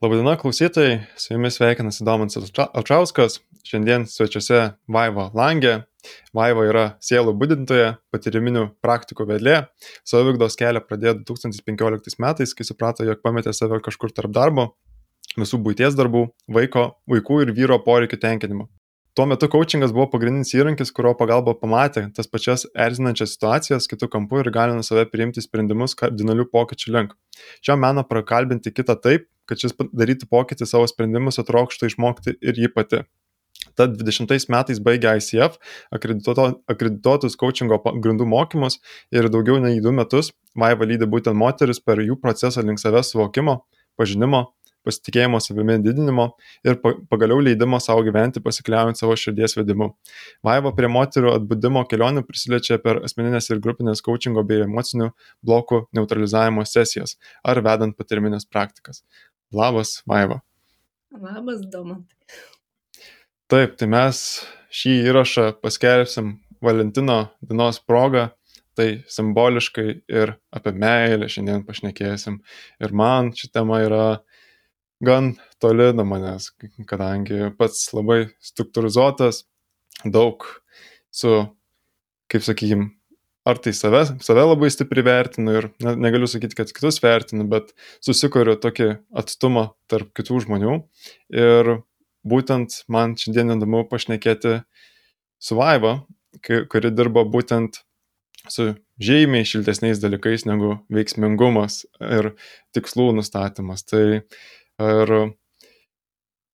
Labadiena klausytojai, su jumis sveikinasi Domantas Alčauskas. Šiandien svečiuose Vaiva Langė. Vaiva yra sielų būdintoja, patyriminių praktikų vedlė. Savigdos kelią pradėjo 2015 metais, kai suprato, jog pametė save kažkur tarp darbo, visų būties darbų, vaiko, vaikų ir vyro poreikių tenkinimo tuo metu kaučingas buvo pagrindinis įrankis kurio pagalba pamatė tas pačias erzinančias situacijas kitu kampu ir įgalino save priimti sprendimus kardinalių pokyčių link šio meno prakalbinti kitą taip kad šis darytų pokytį savo sprendimuose trokšta išmokti ir ji pati Tad 20 metais baigė ICF akredituoto, akredituotus coachingo grindų mokymus ir daugiau nei du metus Vaiva lydi būtent moteris per jų procesą link savęs suvokimo, pažinimo pasitikėjimo savimi didinimo ir pagaliau leidimo savo gyventi pasikliaujant savo širdies vedimu. Vaiva prie moterų atbudimo kelionių prisiliečia per asmeninės ir grupinės coachingo bei emocinių blokų neutralizavimo sesijas ar vedant patirminės praktikas. Labas, Vaiva. Labas, Domantai. Taip, tai mes šį įrašą paskelbsim Valentino dienos progą tai simboliškai ir apie meilę šiandien pašnekėsim. Ir man ši tema yra gan toli nuo manęs, kadangi pats labai struktūrizuotas, daug su, kaip sakykim, ar tai save, save labai stipriai vertinu ir ne, negaliu sakyti, kad kitus vertinu, bet susikuriu tokį atstumą tarp kitų žmonių. Ir būtent man šiandien įdomu pašnekėti su Vaiva, kuri dirba būtent su žymiai šiltesniais dalykais negu veiksmingumas ir tikslų nustatymas. Tai Ir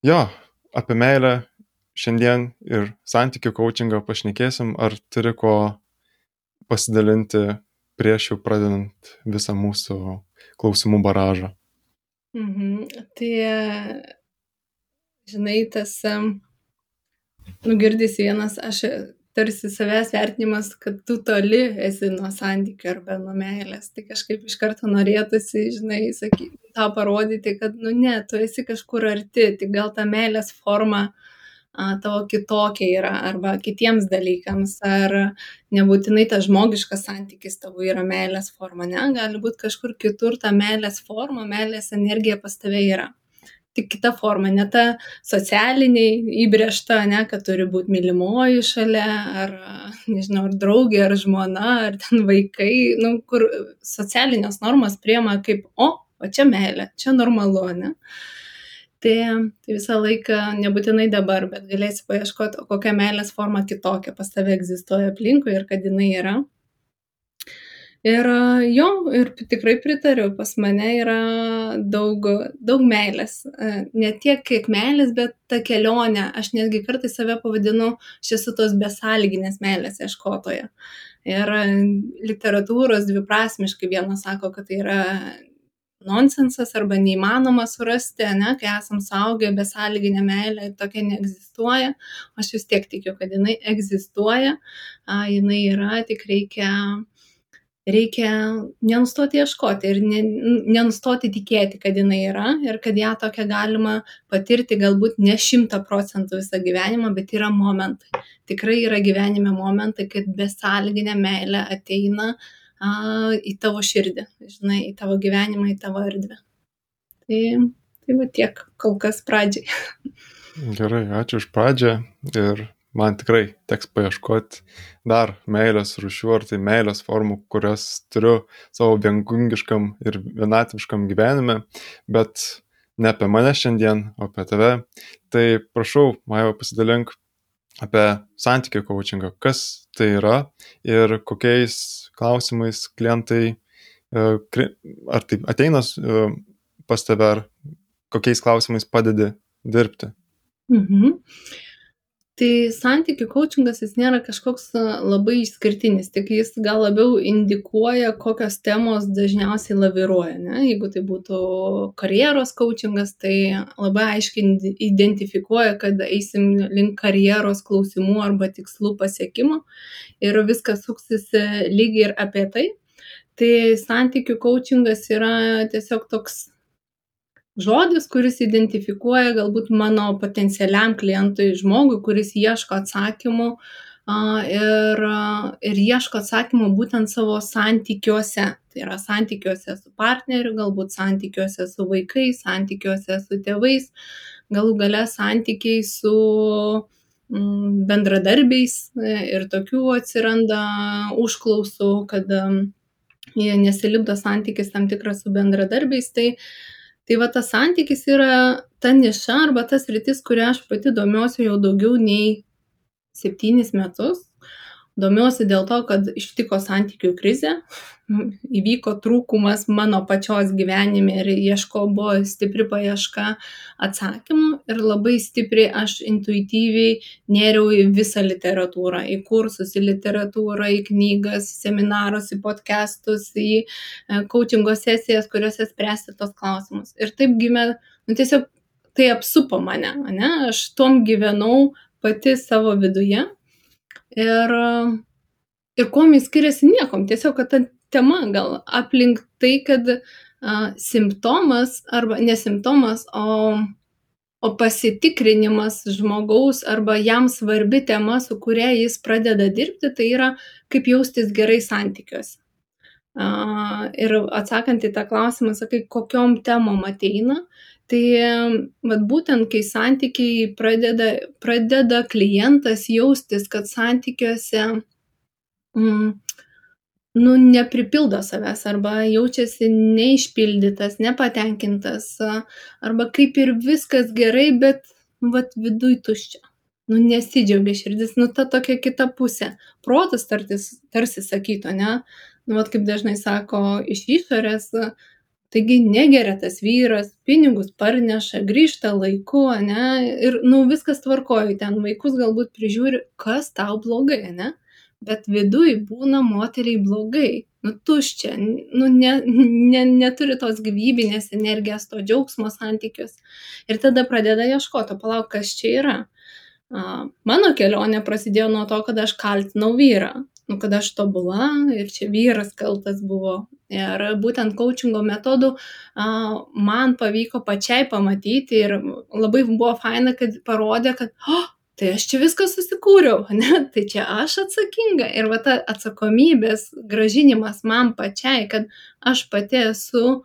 jo, apie meilę šiandien ir santykių coachingą pašnekėsim, ar turi ko pasidalinti prieš jau pradedant visą mūsų klausimų baražą. Mhm. Tai, žinai, tas, nugirdys vienas, aš tarsi savęs vertinimas, kad tu toli esi nuo santykių arba nuo meilės. Tai kažkaip iš karto norėtųsi, žinai, sakyti, tą parodyti, kad, nu ne, tu esi kažkur arti, tik gal ta meilės forma a, tavo kitokia yra arba kitiems dalykams, ar nebūtinai tas žmogiškas santykis tavo yra meilės forma, ne, gali būti kažkur kitur ta meilės forma, meilės energija pas tave yra tik kita forma, ne ta socialiniai įbrėžta, ne, kad turi būti mylimoji šalia, ar, nežinau, ar draugė, ar žmona, ar ten vaikai, nu, kur socialinės normas priema kaip, o, o čia meilė, čia normalu, ne. Tai, tai visą laiką, nebūtinai dabar, bet galėsi paieškoti, kokia meilės forma kitokia pas tave egzistuoja aplinkui ir kad jinai yra. Ir jo ir tikrai pritariu pas mane yra daug daug meilės. Ne tiek kiek meilės bet ta kelionė. Aš netgi kartais save pavadinu aš esu tos besąlyginės meilės ieškotoja. Ir literatūros dviprasmiškai vienas sako kad tai yra nonsensas arba neįmanoma surasti, ne, kai esam saugę besąlyginę meilę ir tokia neegzistuoja. Aš vis tiek tikiu, kad jinai egzistuoja, a, jinai yra, tik reikia reikia nenustoti ieškoti ir ne nenustoti tikėti kad jinai yra ir kad ją tokią galima patirti galbūt ne šimtą procentų visą gyvenimą bet yra momentai tikrai yra gyvenime momentai kad besąlyginė meilė ateina į tavo širdį žinai į tavo gyvenimą į tavo erdvę. Tai tai va tiek kol kas pradžiai. Gerai, ačiū už pradžią ir man tikrai teks paieškoti dar meilės rušių ar tai meilės formų, kurias turiu savo viengungiškam ir vienatviškam gyvenime, bet ne apie mane šiandien, o apie tave. Tai prašau, Maiva, pasidalink apie santykių coachingą, kas tai yra ir kokiais klausimais klientai, e, ar tai ateina e, pas tave, ar kokiais klausimais padedi dirbti. Mhm tai santykių kaučingas jis nėra kažkoks labai išskirtinis tik jis gal labiau indikuoja kokios temos dažniausiai laviruoja ane jeigu tai būtų karjeros kaučingas tai labai aiškiai identifikuoja kad eisim link karjeros klausimų arba tikslų pasiekimo ir viskas suksis lygiai ir apie tai. Tai santykių kaučingas yra tiesiog toks žodis kuris identifikuoja galbūt mano potencialiam klientui žmogui kuris ieško atsakymų ir, ir ieško atsakymų būtent savo santykiuose. Tai yra santykiuose su partneriu, galbūt santykiuose su vaikais, santykiuose su tėvais, galų gale santykiai su mm, bendradarbiais e, ir tokių atsiranda užklausų, kad jie nesilipdo santykis tam tikras su bendradarbiais. Tai, tai va tas santykis yra ta niša arba tas rytis, kurią aš pati domiuosi jau daugiau nei septynis metus. Domiuosi dėl to, kad ištiko santykių krizė, įvyko trūkumas mano pačios gyvenime ir ieško buvo stipri paieška atsakymų ir labai stipriai aš intuityviai nėriau į visą literatūrą, į kursus, į literatūrą, į knygas, į seminarus, į podcastus, į e, coachingo sesijas, kuriuose spręsti tos klausimus. Ir taip gimė, nu tiesiog tai apsupo mane, ne? aš tom gyvenau pati savo viduje. Ir, ir kuo jis skiriasi niekom. Tiesiog, kad ta tema gal aplink tai, kad a, simptomas arba nesimptomas, o, o pasitikrinimas žmogaus arba jam svarbi tema, su kuria jis pradeda dirbti, tai yra kaip jaustis gerai santykiuose. A, ir atsakant į tą klausimą, sakai, kokiom temom ateina, Tai vat būtent kai santykiai pradeda, pradeda klientas jaustis, kad santykiuose mm, nu, nepripildo savęs arba jaučiasi neišpildytas, nepatenkintas, arba kaip ir viskas gerai, bet vat viduj tuščia. Nu, nesidžiaugia širdis, nu, ta tokia kita pusė. Protas tartis, tarsi sakyto, ne? Nu, vat kaip dažnai sako iš išorės, taigi negeria tas vyras pinigus parneša grįžta laiku ane ir nu viskas tvarkoj ten vaikus galbūt prižiūri kas tau blogai ane bet viduj būna moteriai blogai nu tuščia nu ne ne neturi tos gyvybinės energijos to džiaugsmo santykiuos ir tada pradeda ieškot o palauk kas čia yra? Mano kelionė prasidėjo nuo to kad aš kaltinau vyrą nu kad aš tobula ir čia vyras kaltas buvo ir būtent kaučingo metodų man pavyko pačiai pamatyti ir labai buvo faina, kad parodė, kad oh, tai aš čia viską susikūriau, ne? tai čia aš atsakinga. Ir va ta atsakomybės gražinimas man pačiai, kad aš pati esu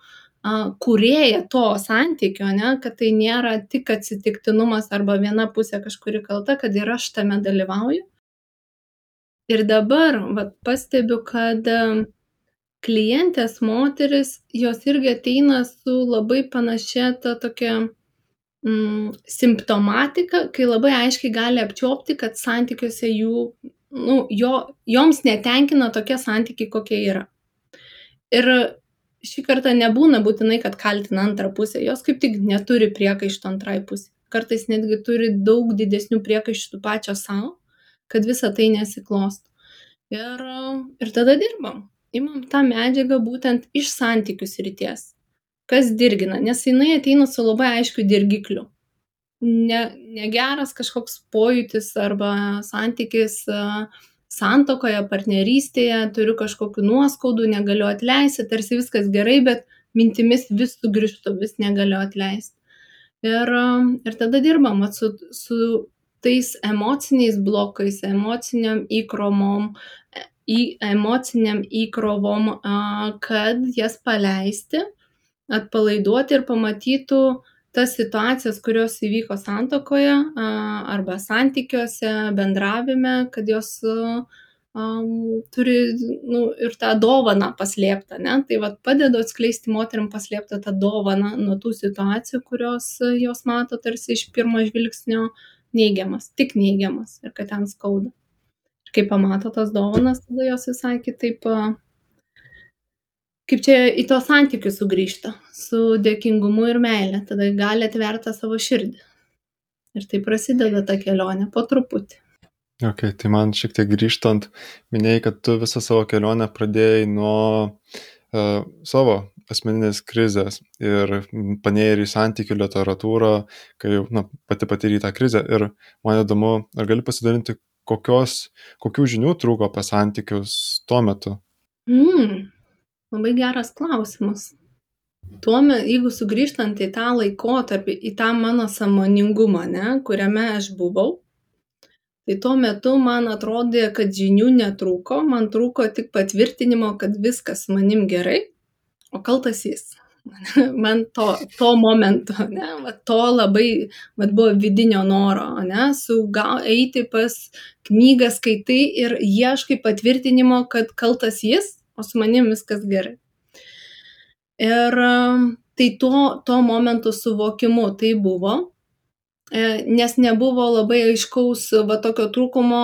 kurėja to santykio, ne? kad tai nėra tik atsitiktinumas arba viena pusė kažkuri kalta, kad ir aš tame dalyvauju. Ir dabar va, pastebiu, kad klientės moterys, jos irgi ateina su labai panašia ta tokia mm, simptomatika, kai labai aiškiai gali apčiopti, kad santykiuose jų, nu, jo, joms netenkina tokie santykiai, kokie yra. Ir šį kartą nebūna būtinai, kad kaltina antrą pusę, jos kaip tik neturi priekaištų antrai pusė. Kartais netgi turi daug didesnių priekaištų pačio savo, kad visa tai nesiklostų. Ir, ir tada dirbam imam tą medžiagą būtent iš santykių srities. Kas dirgina, nes jinai ateina su labai aiškiu dirgikliu. Ne, negeras kažkoks pojūtis arba santykis santokoje, partnerystėje, turiu kažkokiu nuoskaudų, negaliu atleisti, tarsi viskas gerai, bet mintimis vis sugrįžtu, vis negaliu atleisti. Ir, ir tada dirbam su, su tais emociniais blokais, emociniam įkromom, į emocinėm įkrovom, kad jas paleisti, atpalaiduoti ir pamatytų tas situacijas, kurios įvyko santokoje arba santykiuose, bendravime, kad jos um, turi nu, ir tą dovaną paslėptą, ne? Tai vad padeda atskleisti moteriam paslėptą tą dovaną nuo tų situacijų, kurios jos mato tarsi iš pirmo žvilgsnio neigiamas, tik neigiamas ir kad ten skauda kai pamato tas dovanas, tada jos visai kitaip, kaip čia į tos santykius sugrįžta, su dėkingumu ir meilė, tada gali atverti savo širdį. Ir tai prasideda ta kelionė po truputį. Ok, tai man šiek tiek grįžtant, minėjai, kad tu visą savo kelionę pradėjai nuo uh, savo asmeninės krizės ir panėjai į santykių literatūrą, kai na, pati patyrė tą krizę. Ir man įdomu, ar gali pasidalinti, kokios, kokių žinių trūko apie santykius tuo metu? Mm, labai geras klausimas. Tuomet, jeigu sugrįžtant į tą laikotarpį, į tą mano samoningumą, ne, kuriame aš buvau, Tai tuo metu man atrodė, kad žinių netrūko, man trūko tik patvirtinimo, kad viskas manim gerai, o kaltas jis. Man to, to momento, ne, va, to labai, va, buvo vidinio noro, ne, su gal, eiti pas knygą skaitai ir ieškai patvirtinimo, kad kaltas jis, o su manim viskas gerai. Ir tai to, to momento suvokimu tai buvo, e, nes nebuvo labai aiškaus va tokio trūkumo,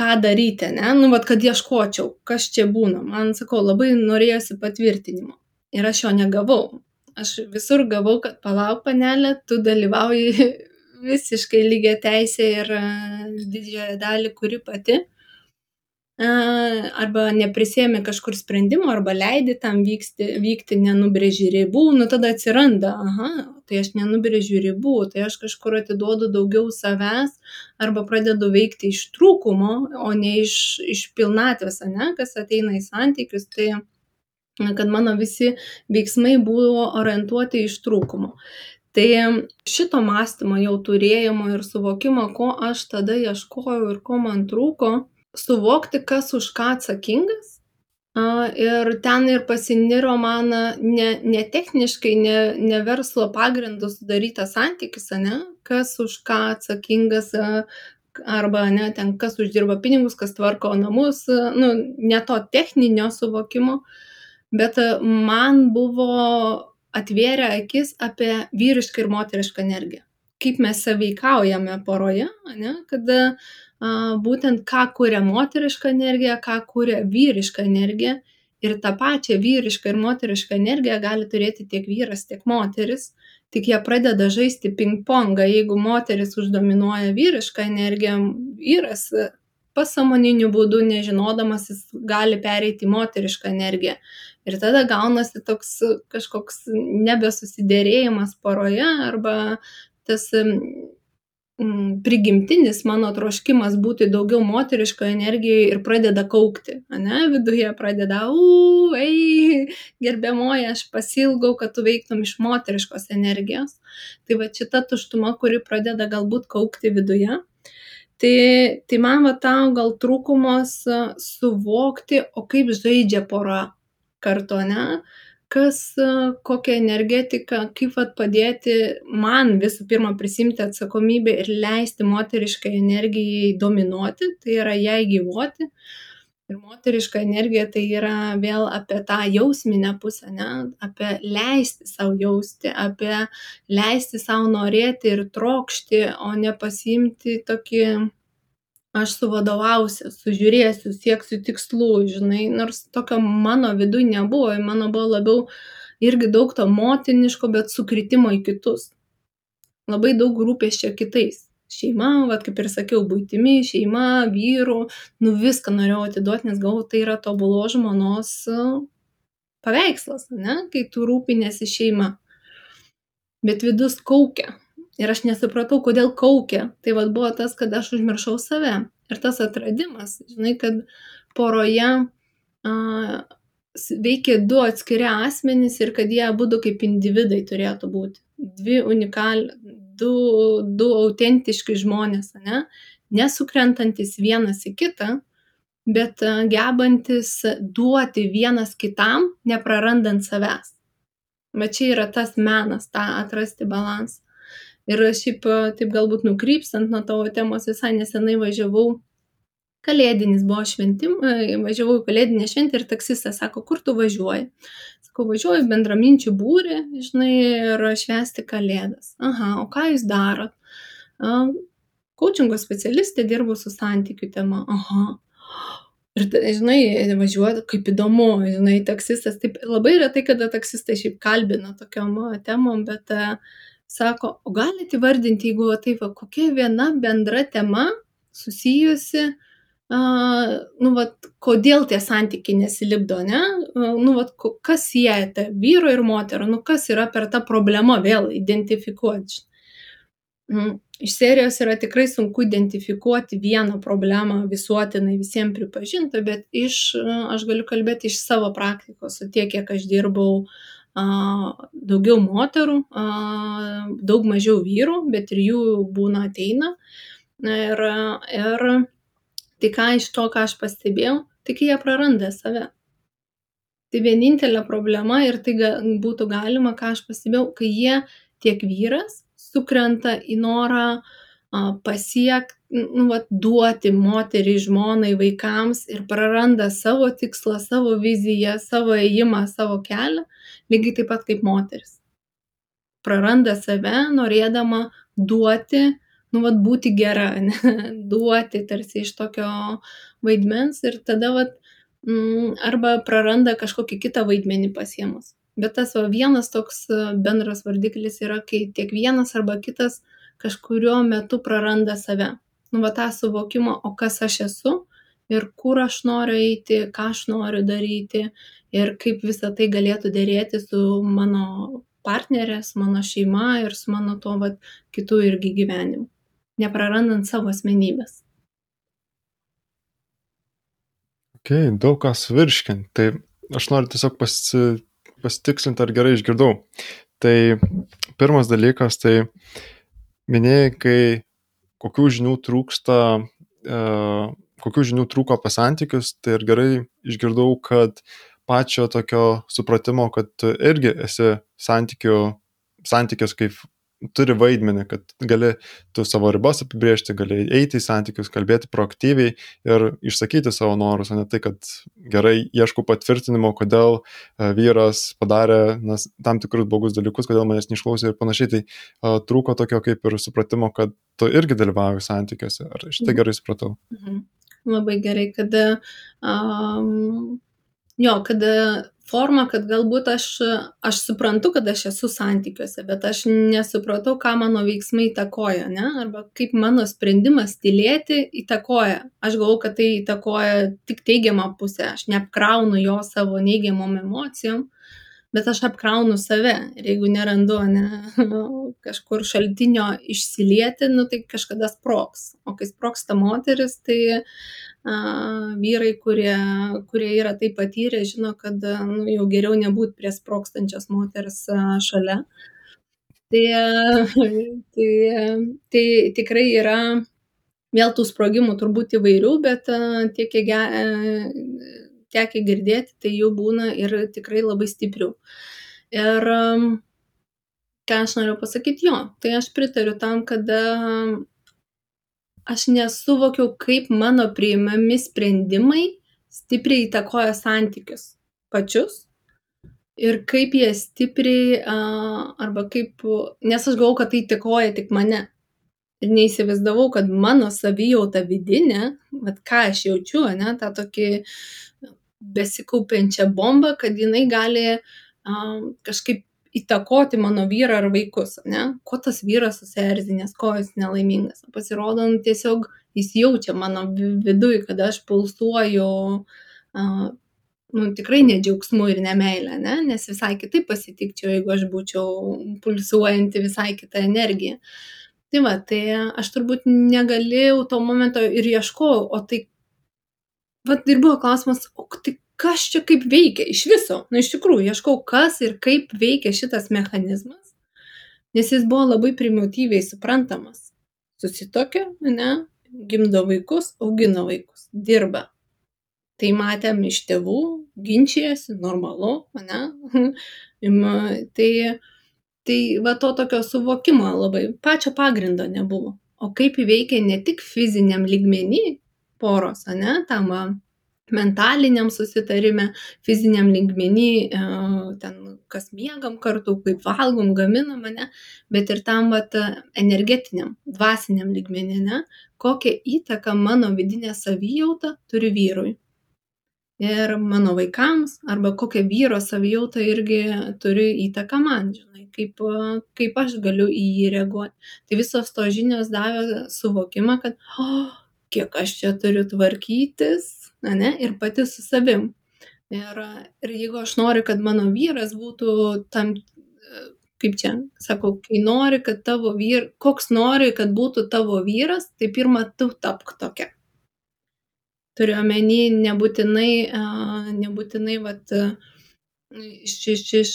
ką daryti, ne, nu, va, kad ieškočiau, kas čia būna. Man, sakau, labai norėjosi patvirtinimo ir aš jo negavau. Aš visur gavau, kad palauk panelė, tu dalyvauji visiškai lygiai teisė ir e, didžiąją dalį, kuri pati. Arba neprisėmė kažkur sprendimo, arba leidi tam vykti, vykti nenubrėži ribų, nu tada atsiranda, aha, tai aš nenubrėžiu ribų, tai aš kažkur atiduodu daugiau savęs, arba pradedu veikti iš trūkumo, o ne iš, iš pilnatvės, ne, kas ateina į santykius. Tai kad mano visi veiksmai buvo orientuoti iš trūkumo. Tai šito mąstymo jau turėjimo ir suvokimo, ko aš tada ieškojau ir ko man trūko, suvokti, kas už ką atsakingas. Ir ten ir pasiniro man ne, ne techniškai, ne, ne verslo pagrindų sudarytas santykis, ne, kas už ką atsakingas, arba ne, ten kas uždirba pinigus, kas tvarko namus, nu, ne to techninio suvokimo, uh, bet man buvo atvėrę akis apie vyrišką ir moterišką energiją. Kaip mes saveikaujame poroje, ne, kad a, būtent ką kuria moteriška energija, ką kuria vyriška energija. Ir tą pačią vyrišką ir moterišką energiją gali turėti tiek vyras, tiek moteris, tik jie pradeda žaisti ping-pongą. Jeigu moteris uždominuoja vyrišką energiją, vyras pasamoniniu būdu, nežinodamas, jis gali pereiti į moterišką energiją. Ir tada gaunasi toks kažkoks nebesusidėrėjimas poroje arba tas prigimtinis mano troškimas būti daugiau moteriškoje energijoje ir pradeda kaukti, ne, viduje pradeda, u, ei, gerbiamoji, aš pasilgau, kad tu veiktum iš moteriškos energijos. Tai va šita tuštuma, kuri pradeda galbūt kaukti viduje. Tai, tai man va tau gal trūkumas suvokti, o kaip žaidžia pora kartu, ne? Kas, kokia energetika, kaip vat padėti man visų pirma prisimti atsakomybę ir leisti moteriškai energijai dominuoti, tai yra jai gyvuoti. Ir moteriška energija tai yra vėl apie tą jausminę pusę, ne? apie leisti savo jausti, apie leisti savo norėti ir trokšti, o ne pasimti tokį aš suvadovausiu, sužiūrėsiu, sieksiu tikslų, žinai, nors tokio mano viduje nebuvo, mano buvo labiau irgi daug to motiniško, bet sukritimo į kitus. Labai daug rūpėščio kitais. Šeima, vad kaip ir sakiau, būtimi, šeima, vyrų, nu viską norėjau atiduoti, nes galvoju, tai yra tobulo žmonos paveikslas, ne, kai tu rūpinėsi šeima. Bet vidus kaukia, Ir aš nesupratau, kodėl kaukia. Tai vad buvo tas, kad aš užmiršau save. Ir tas atradimas, žinai, kad poroje a, veikia du atskiri asmenys ir kad jie būtų kaip individai turėtų būti. Dvi unikali, du, du autentiški žmonės, ne? nesukrentantis vienas į kitą, bet gebantis duoti vienas kitam, neprarandant savęs. Bet čia yra tas menas, tą atrasti balansą. Ir šiaip taip galbūt nukrypstant nuo tavo temos, visai nesenai važiavau, kalėdinis buvo šventim, važiavau į kalėdinę šventę ir taksistas sako, kur tu važiuoji? Sakau, važiuoju bendraminčių būrį, žinai, ir švesti kalėdas. Aha, o ką jūs darot? Coachingo specialistė dirbu su santykių tema. Aha. Ir, žinai, važiuoju, kaip įdomu, žinai, taksistas, taip labai retai, kada taksistai šiaip kalbina tokiam temom, bet uh, sako, o galit įvardinti, jeigu va, taip, va, kokia viena bendra tema susijusi, uh, nu, va, kodėl tie santykiai nesilipdo, ne? Uh, nu, va, kas sieja tą vyro ir moterų, nu, kas yra per tą problemą vėl identifikuoti. Mm. Iš serijos yra tikrai sunku identifikuoti vieną problemą visuotinai visiems pripažintą, bet iš, aš galiu kalbėti iš savo praktikos, tiek kiek aš dirbau uh, daugiau moterų, daug mažiau vyrų, bet ir jų būna ateina. Ir, ir tai ką iš to, ką aš pastebėjau, kai jie praranda save. Tai vienintelė problema ir tai būtų galima, ką aš pastebėjau, kai jie tiek vyras sukrenta į norą pasiekti, nu, vat, duoti moteriai, žmonai, vaikams ir praranda savo tikslą, savo viziją, savo ėjimą, savo kelią, lygiai taip pat kaip moteris. Praranda save, norėdama duoti, nu, vat, būti gera, ne? duoti tarsi iš tokio vaidmens ir tada, vat, mm, arba praranda kažkokį kitą vaidmenį pasiemus. Bet tas va, vienas toks bendras vardiklis yra, kai tiek vienas arba kitas kažkurio metu praranda save. Nu, va tą suvokimą, o kas aš esu ir kur aš noriu eiti, ką aš noriu daryti ir kaip visa tai galėtų dėrėti su mano partnerės, mano šeima ir su mano to vat, kitų irgi gyvenimu, neprarandant savo asmenybės. Ok, daug kas virškint. Tai aš noriu tiesiog pasi, pasitikslinti, ar gerai išgirdau. Tai pirmas dalykas, tai minėjai, kai kokių žinių trūksta, e, kokių žinių trūko apie santykius, tai ir gerai išgirdau, kad pačio tokio supratimo, kad tu irgi esi santykių, santykius kaip turi vaidmenį, kad gali tu savo ribas apibriežti, gali eiti į santykius, kalbėti proaktyviai ir išsakyti savo norus, o ne tai, kad gerai ieškau patvirtinimo, kodėl e, vyras padarė nas, tam tikrus blogus dalykus, kodėl manęs neišklausė ir panašiai. Tai uh, trūko tokio kaip ir supratimo, kad tu irgi dalyvauji santykiuose. Ar šitai gerai supratau? Mhm. Labai gerai, kad um, jo, kad forma, kad galbūt aš, aš suprantu, kad aš esu santykiuose, bet aš nesupratau, ką mano veiksmai įtakoja, ne? arba kaip mano sprendimas tylėti įtakoja. Aš galvoju, kad tai įtakoja tik teigiamą pusę, aš neapkraunu jo savo neigiamom emocijom, bet aš apkraunu save ir jeigu nerandu ne, kažkur šaltinio išsilieti, nu, tai kažkada sproks. O kai sproksta moteris, tai vyrai, kurie, kurie yra tai patyrę, žino, kad nu, jau geriau nebūti prie sprokstančios moters šalia. Tai, tai, tai tikrai yra vėl tų sprogimų turbūt įvairių, bet tiek, tekę girdėti, tai jų būna ir tikrai labai stiprių. Ir ką aš noriu pasakyti, jo, tai aš pritariu tam, kad aš nesuvokiau, kaip mano priimami sprendimai stipriai įtakoja santykius pačius ir kaip jie stipriai, arba kaip, nes aš galvoju, kad tai įtakoja tik mane. Ir neįsivaizdavau, kad mano savijauta vidinė, bet ką aš jaučiu, ne, tą tokį besikaupiančią bombą, kad jinai gali um, kažkaip įtakoti mano vyrą ar vaikus, ne? Ko tas vyras susierzinęs, ko jis nelaimingas. Pasirodo, nu, tiesiog jis jaučia mano viduje, kad aš pulsuoju, uh, nu, tikrai nedžiaugsmu ir nemailę, ne? nes visai kitaip pasitikčiau, jeigu aš būčiau pulsuojanti visai kitą energiją. Tai va, tai aš turbūt negalėjau to momento ir ieškojau, o tai, va, ir buvo klausimas, o tai kas čia kaip veikia iš viso. Na, iš tikrųjų, ieškau, kas ir kaip veikia šitas mechanizmas, nes jis buvo labai primityviai suprantamas. Susitokia, ne, gimdo vaikus, augina vaikus, dirba. Tai matėm iš tėvų, ginčijasi, normalu, ne. tai, tai va to tokio suvokimo labai, pačio pagrindo nebuvo. O kaip įveikia ne tik fiziniam lygmenį poros, ne, tam mentaliniam susitarime, fiziniam lygmenį, e, ten kas miegam kartu, kaip valgom, gaminam, ne, bet ir tam vat, energetiniam, dvasiniam lygmenį, ne, kokią įtaką mano vidinė savijauta turi vyrui. Ir mano vaikams, arba kokią vyro savijautą irgi turi įtaką man, žinai, kaip, kaip aš galiu į jį reaguoti. Tai visos to žinios davė suvokimą, kad, oh, kiek aš čia turiu tvarkytis, ane, ir pati su savim. Ir, ir jeigu aš noriu, kad mano vyras būtų tam, kaip čia, sakau, kai nori, kad tavo vyras, koks nori, kad būtų tavo vyras, tai pirmą tu tapk tokia. Turiu omeny, nebūtinai, nebūtinai, vat, iš, iš, iš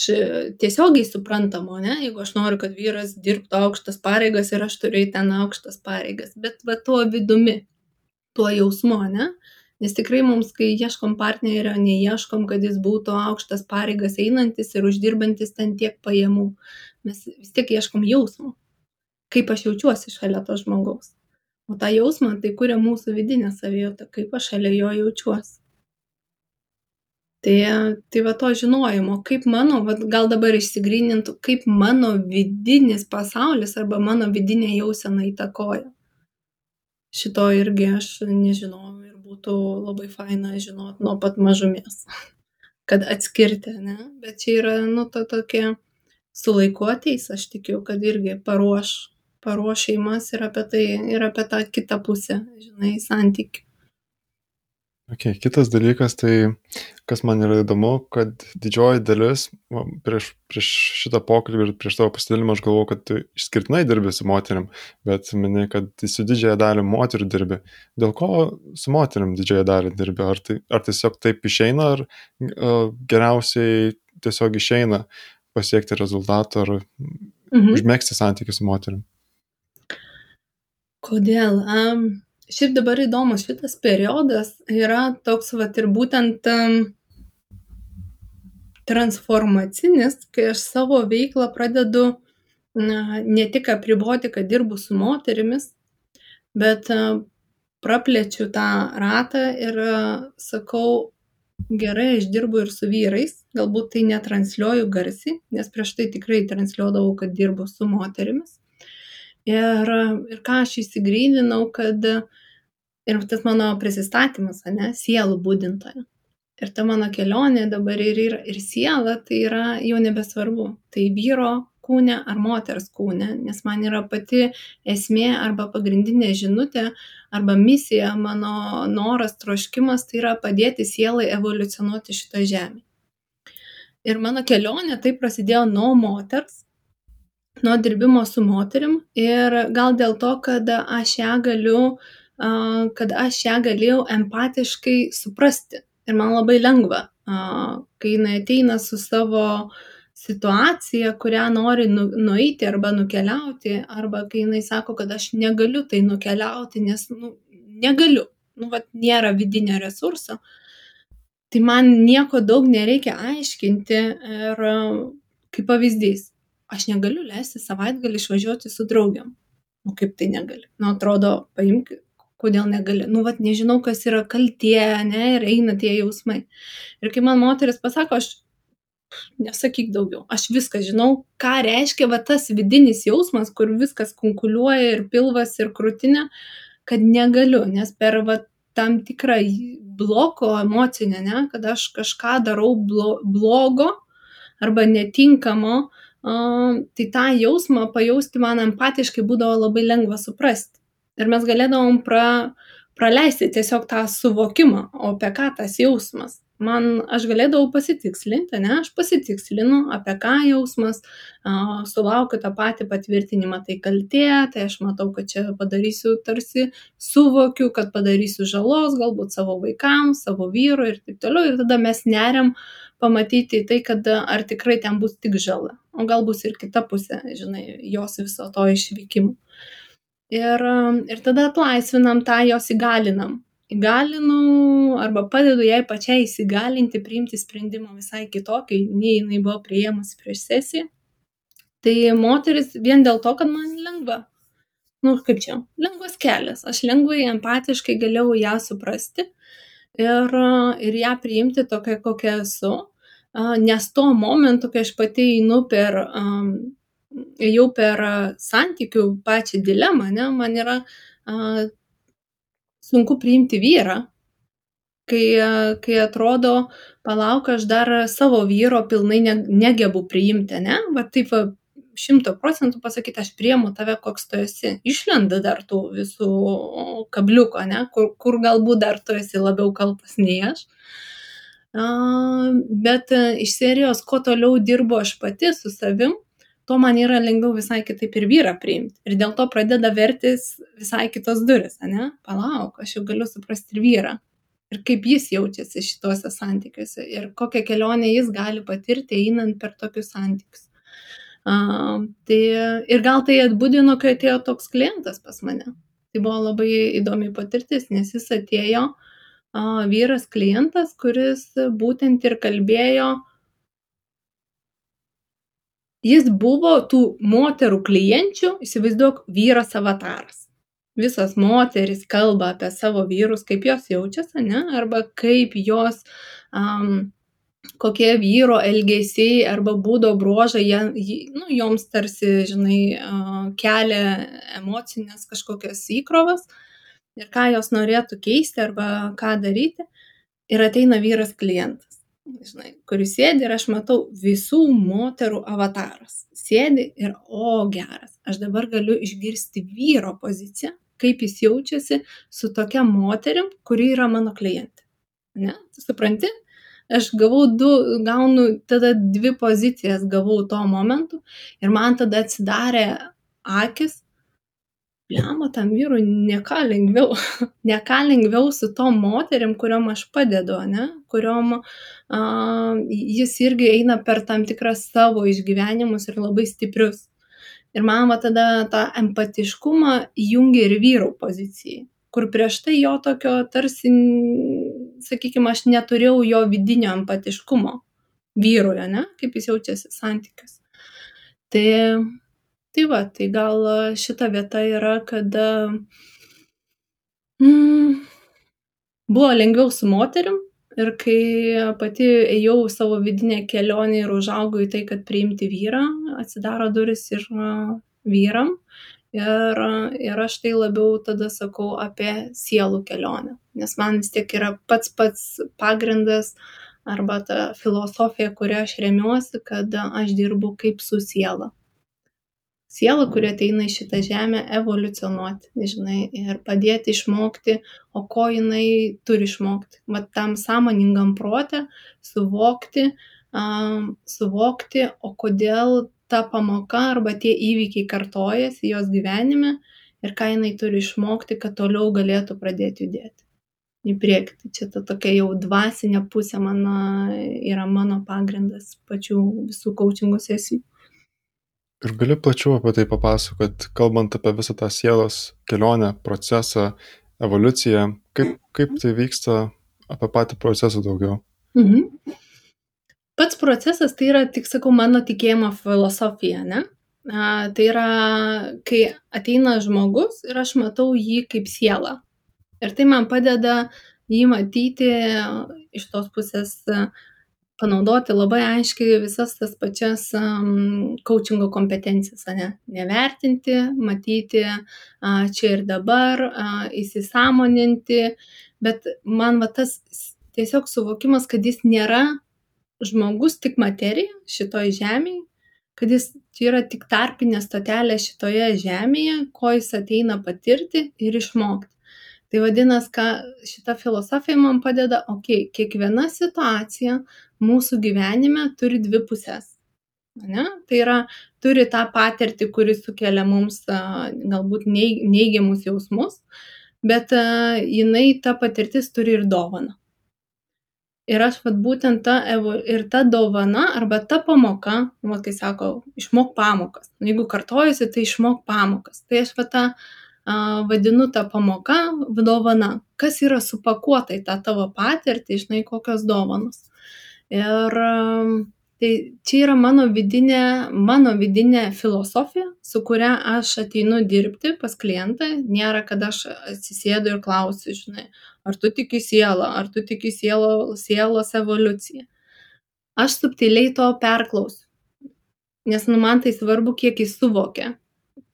tiesiogiai suprantamo, ne, jeigu aš noriu, kad vyras dirbtų aukštas pareigas ir aš turiu ten aukštas pareigas, bet va tuo vidumi, tuo jausmu, ne, nes tikrai mums, kai ieškom partnerio, neieškom, kad jis būtų aukštas pareigas einantis ir uždirbantis ten tiek pajamų, mes vis tiek ieškom jausmo, kaip aš jaučiuosi šalia to žmogaus. O tą jausmą tai kuria mūsų vidinė savijauta, kaip aš šalia jo jaučiuosi tai tai va to žinojimo kaip mano vat gal dabar išsigrynintų kaip mano vidinis pasaulis arba mano vidinė jausena įtakoja šito irgi aš nežinojau ir būtų labai faina žinot nuo pat mažumės kad atskirti ane bet čia yra nu ta tokia su laiku ateis aš tikiu kad irgi paruoš paruoš šeimas ir apie tai ir apie tą kitą pusę žinai santykių Okay, kitas dalykas, tai kas man yra įdomu, kad didžioji dalis, va, prieš, prieš šitą pokalbį ir prieš tavo pasidalimą aš galvoju, kad tu išskirtinai dirbi su moteriam, bet minė, kad su didžiąją dalį moterų dirbi. Dėl ko su moteriam didžiąją dalį dirbi? Ar, tai, ar tiesiog taip išeina, ar uh, geriausiai tiesiog išeina pasiekti rezultatų, ar mhm. užmėgsti santykių su moterim? Kodėl? Um, šiaip dabar įdomus šitas periodas yra toks vat ir būtent transformacinis, kai aš savo veiklą pradedu na, ne tik apriboti, kad dirbu su moterimis, bet praplečiu tą ratą ir sakau, gerai, aš dirbu ir su vyrais, galbūt tai netransliuoju garsiai, nes prieš tai tikrai transliuodavau, kad dirbu su moterimis. Ir, ir ką aš įsigryninau, kad ir tas mano prisistatymas, ne, sielų būdintoja. Ir ta mano kelionė dabar ir yra, ir siela, tai yra jau nebesvarbu. Tai vyro kūne ar moters kūne, nes man yra pati esmė arba pagrindinė žinutė arba misija, mano noras, troškimas, tai yra padėti sielai evoliucionuoti šitą žemę. Ir mano kelionė tai prasidėjo nuo moters, nuo dirbimo su moterim ir gal dėl to, kad aš ją galiu, kad aš ją galėjau empatiškai suprasti. Ir man labai lengva, kai jinai ateina su savo situacija, kurią nori nu, nueiti arba nukeliauti, arba kai jinai sako, kad aš negaliu tai nukeliauti, nes nu, negaliu, nu, vat, nėra vidinio resurso, tai man nieko daug nereikia aiškinti ir kaip pavyzdys, aš negaliu leisti savaitgalį išvažiuoti su draugiam. Nu kaip tai negali? Nu atrodo, paimk, kodėl negali. Nu vat nežinau, kas yra kaltie, ne, ir eina tie jausmai. Ir kai man moteris pasako, aš nesakyk daugiau, aš viską žinau, ką reiškia va tas vidinis jausmas, kur viskas konkuliuoja ir pilvas ir krūtinė, kad negaliu, nes per va tam tikrą bloko emocinę, ne, kad aš kažką darau blo blogo arba netinkamo, uh, tai tą jausmą pajausti man empatiškai būdavo labai lengva suprasti. Ir mes galėdavom pra, praleisti tiesiog tą suvokimą, o apie ką tas jausmas. Man aš galėdavau pasitikslinti, ne, aš pasitikslinu, apie ką jausmas, uh, sulaukiu tą patį patvirtinimą, tai kaltė, tai aš matau, kad čia padarysiu tarsi, suvokiu, kad padarysiu žalos, galbūt savo vaikams, savo vyrui ir taip toliau. Ir tada mes neriam pamatyti tai, kad ar tikrai ten bus tik žala o gal bus ir kita pusė, žinai, jos viso to išvykimų. Ir, ir tada atlaisvinam tą, jos įgalinam. Įgalinu arba padedu jai pačiai įsigalinti, priimti sprendimą visai kitokį, nei jinai buvo prieimusi prieš sesiją. Tai moteris vien dėl to, kad man lengva. Nu, kaip čia, lengvas kelias. Aš lengvai, empatiškai galėjau ją suprasti ir, ir ją priimti tokia, kokia esu nes tuo momentu, kai aš pati einu per, ėjau per santykių pačią dilemą, ne, man yra sunku priimti vyrą, kai, kai atrodo, palauk, aš dar savo vyro pilnai ne, negebu priimti, ne, va taip šimto procentų pasakyti, aš priemu tave, koks tu esi. Išlenda dar tų visų kabliuko, ne, kur, kur galbūt dar tu esi labiau kaltas nei aš. Bet e, iš serijos, kuo toliau dirbu aš pati su savim, tuo man yra lengviau visai kitaip ir vyrą priimti. Ir dėl to pradeda vertis visai kitos duris, ne? Palauk, aš jau galiu suprasti ir vyrą. ir kaip jis jaučiasi šituose santykiuose ir kokią kelionę jis gali patirti einant per tokius santykius. Uh, tai ir gal tai atbūdino, kai atėjo toks klientas pas mane. Tai buvo labai įdomi patirtis, nes jis atėjo uh, vyras klientas, kuris būtent ir kalbėjo, jis buvo tų moterų klienčių, įsivaizduok, vyras avataras visos moterys kalba apie savo vyrus, kaip jos jaučiasi, ne? arba kaip jos, um, kokie vyro elgesiai arba būdo bruožai, jie, nu, joms tarsi, žinai, uh, kelia emocinės kažkokias įkrovas ir ką jos norėtų keisti arba ką daryti. Ir ateina vyras klientas, žinai, kuris sėdi ir aš matau visų moterų avataras. Sėdi ir, o geras, aš dabar galiu išgirsti vyro poziciją kaip jis jaučiasi su tokia moterim, kuri yra mano klientė. Ne, supranti? Aš gavau du, gaunu tada dvi pozicijas gavau tuo momentu ir man tada atsidarė akis, Lemma tam vyrui ne ką lengviau, ne ką lengviau su tom moterim, kuriuom aš padedu, ne, kuriuom uh, jis irgi eina per tam tikras savo išgyvenimus ir labai stiprius. Ir man va tada tą empatiškumą įjungia ir vyrų pozicijai, kur prieš tai jo tokio tarsi, sakykime, aš neturėjau jo vidinio empatiškumo vyruje, ne, kaip jis jaučiasi santykius. Tai, tai va, tai gal šita vieta yra, kada mm, buvo lengviau su moterim, ir kai pati ėjau savo vidinę kelionę ir užaugau į tai, kad priimti vyrą, atsidaro duris ir vyram. Ir, ir aš tai labiau tada sakau apie sielų kelionę, nes man vis tiek yra pats pats pagrindas arba ta filosofija, kurią aš remiuosi, kad aš dirbu kaip su siela siela, kuri ateina į šitą žemę evoliucionuoti, žinai, ir padėti išmokti, o ko jinai turi išmokti. Vat tam sąmoningam protė suvokti, um, suvokti, o kodėl ta pamoka arba tie įvykiai kartojasi jos gyvenime ir ką jinai turi išmokti, kad toliau galėtų pradėti judėti į priekį. Tai čia ta tokia jau dvasinė pusė mano, yra mano pagrindas pačių visų coachingų sesijų. Ir gali plačiau apie tai papasakot, kalbant apie visą tą sielos kelionę, procesą, evoliuciją, kaip, kaip tai vyksta, apie patį procesą daugiau. Mhm. Pats procesas tai yra, tik sakau, mano tikėjimo filosofija, ne? A, tai yra, kai ateina žmogus ir aš matau jį kaip sielą. Ir tai man padeda jį matyti iš tos pusės panaudoti labai aiškiai visas tas pačias um, coachingo kompetencijas, ne? nevertinti, matyti uh, čia ir dabar, uh, įsisamoninti, bet man va tas tiesiog suvokimas, kad jis nėra žmogus tik materija šitoj žemėje, kad jis yra tik tarpinė stotelė šitoje žemėje, ko jis ateina patirti ir išmokti. Tai vadinasi, ką šita filosofija man padeda, okei, okay, kiekviena situacija mūsų gyvenime turi dvi pusės. Ne? Tai yra, turi tą patirtį, kuris sukelia mums galbūt neigiamus jausmus, bet jinai ta patirtis turi ir dovaną. Ir aš vad būtent ta, ir ta dovana arba ta pamoka, va, kai sako, išmok pamokas. Jeigu kartojasi, tai išmok pamokas. Tai aš va tą vadinu tą pamoką dovana. Kas yra supakuota į tą tavo patirtį, žinai, kokios dovanos. Ir tai čia yra mano vidinė, mano vidinė filosofija, su kuria aš ateinu dirbti pas klientą. Nėra, kad aš atsisėdu ir klausiu, žinai, ar tu tiki sielą, ar tu tiki sielo, sielos evoliuciją. Aš subtiliai to perklausiu. Nes nu, man tai svarbu, kiek jis suvokia,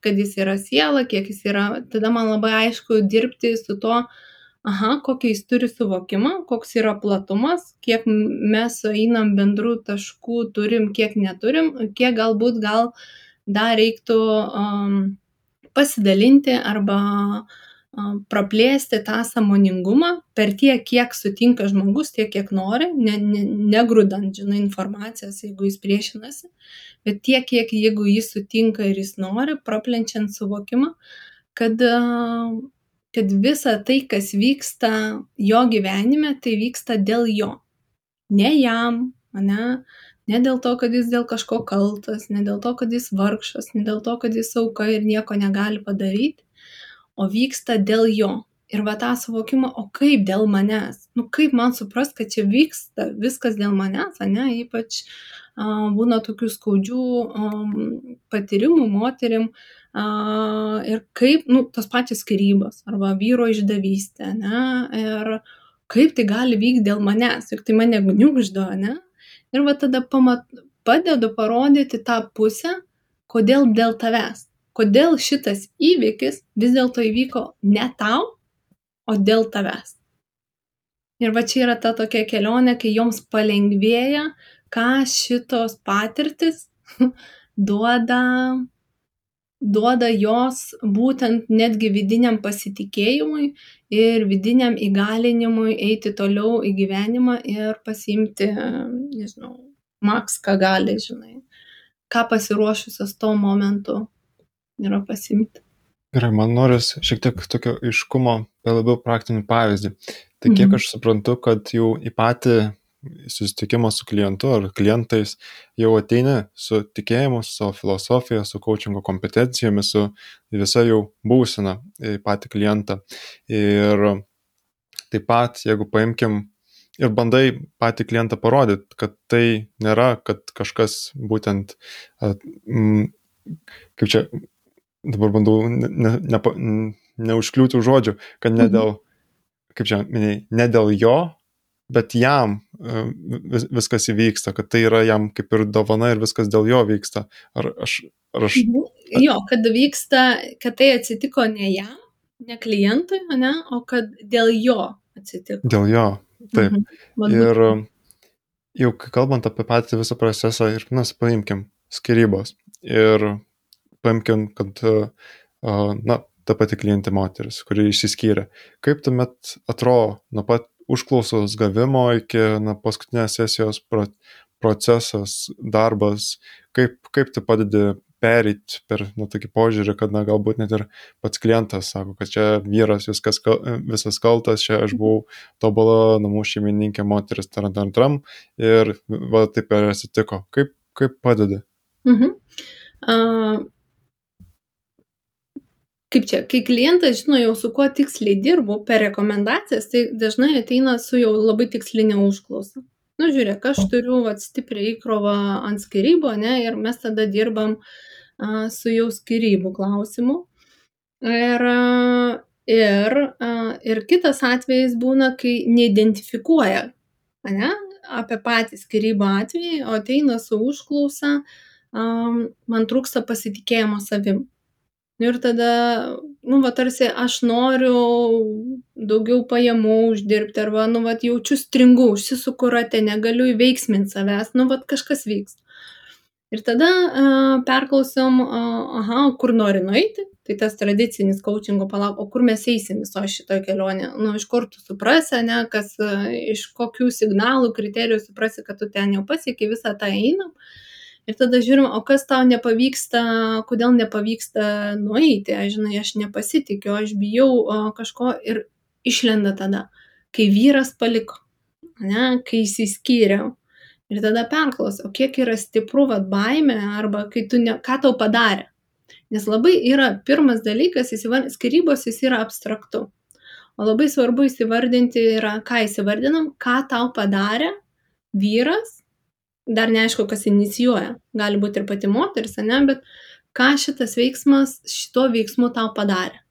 kad jis yra siela, kiek jis yra. Tada man labai aišku dirbti su to, uh, aha kokį jis turi suvokimą koks yra platumas kiek mes sueinam bendrų taškų turim kiek neturim kiek galbūt gal dar reiktų um, pasidalinti arba um, praplėsti tą sąmoningumą per tiek, kiek sutinka žmogus, tiek, kiek nori, ne, ne, negrūdant, žinai, informacijos, jeigu jis priešinasi, bet tiek, kiek jeigu jis sutinka ir jis nori, praplenčiant suvokimą, kad kad visa tai, kas vyksta jo gyvenime, tai vyksta dėl jo. Ne jam, ne, ne dėl to, kad jis dėl kažko kaltas, ne dėl to, kad jis vargšas, ne dėl to, kad jis auka ir nieko negali padaryti, o vyksta dėl jo. Ir va tą suvokimą, o kaip dėl manęs, nu kaip man suprast, kad čia vyksta viskas dėl manęs, ne, ypač a, būna tokių skaudžių a, patyrimų moterim, ir kaip, nu, tos pačios skirybos arba vyro išdavystė, ne, ir kaip tai gali vykti dėl manęs, ir tai mane gniuždo, ne, ir va tada pamat, padedu parodyti tą pusę, kodėl dėl tavęs, kodėl šitas įvykis vis dėlto įvyko ne tau, o dėl tavęs. Ir va čia yra ta tokia kelionė, kai joms palengvėja, ką šitos patirtis duoda duoda jos būtent netgi vidiniam pasitikėjimui ir vidiniam įgalinimui eiti toliau į gyvenimą ir pasiimti, nežinau, maks, ką gali, žinai, ką pasiruošusios tuo momentu yra pasimti. Gerai, man noris šiek tiek tokio iškumo, labiau praktinį pavyzdį. Tai kiek mhm. aš suprantu, kad jau į patį susitikimą su klientu ar klientais jau ateini su tikėjimu, su savo filosofija, su coachingo kompetencijomis, su visa jau būsena į patį klientą. Ir taip pat, jeigu paimkim ir bandai patį klientą parodyti, kad tai nėra, kad kažkas būtent, kaip čia, dabar bandau ne, ne, ne, neužkliūti už žodžių, kad ne mhm. dėl, kaip čia minėjai, ne dėl jo, bet jam e, vis, viskas įvyksta, kad tai yra jam kaip ir dovana ir viskas dėl jo vyksta. Ar aš. Ar aš... Mhm. Jo, kad vyksta, kad tai atsitiko ne jam, ne klientui, ne, o kad dėl jo atsitiko. Dėl jo, taip. Mhm. Ir jau kalbant apie patį visą procesą ir, na, paimkim, skirybos. Ir paimkim, kad, na, ta pati klientė moteris, kuri išsiskyrė. Kaip tuomet atrodo nuo pat užklausos gavimo iki na, paskutinės sesijos pro, procesas, darbas, kaip, kaip tai padedi perėti per na, tokį požiūrį, kad na, galbūt net ir pats klientas sako, kad čia vyras viskas, visas kaltas, čia aš buvau tobula namų šeimininkė, moteris, taram, ir va taip ir atsitiko. Kaip, kaip padedi? Mhm. Uh, kaip čia, kai klientas žino jau su kuo tiksliai dirbu per rekomendacijas, tai dažnai ateina su jau labai tikslinė užklausa. Nu, žiūrėk, aš turiu stiprią įkrovą ant skirybų, ne, ir mes tada dirbam a, su jau skirybų klausimu. Ir, ir, a, ir kitas atvejis būna, kai neidentifikuoja ne, apie patį skirybą atvejį, o ateina su užklausa, a, man trūksta pasitikėjimo savim. Nu ir tada, nu, va, tarsi aš noriu daugiau pajamų uždirbti, arba, nu, va, jaučiu stringu, užsisuku rate, negaliu įveiksminti savęs, nu, va, kažkas vyks. Ir tada uh, perklausom, uh, aha, kur nori nueiti, tai tas tradicinis coachingo palauk, o kur mes eisim viso šitoje kelionėje, nu, iš kur tu suprasi, ne, kas, uh, iš kokių signalų, kriterijų suprasi, kad tu ten jau pasiekai visą tą einam. Uh, Ir tada žiūrim, o kas tau nepavyksta, kodėl nepavyksta nueiti, aš žinai, aš nepasitikiu, aš bijau o, kažko ir išlenda tada, kai vyras paliko, ne, kai įsiskyriau. Ir tada perklaus, o kiek yra stipru vad baime, arba kai tu ne, ką tau padarė. Nes labai yra pirmas dalykas, skirybos jis yra abstraktu. O labai svarbu įsivardinti yra, ką įsivardinam, ką tau padarė vyras dar neaišku, kas inicijuoja. Gali būti ir pati moteris, ne, bet ką šitas veiksmas šito veiksmu tau padarė.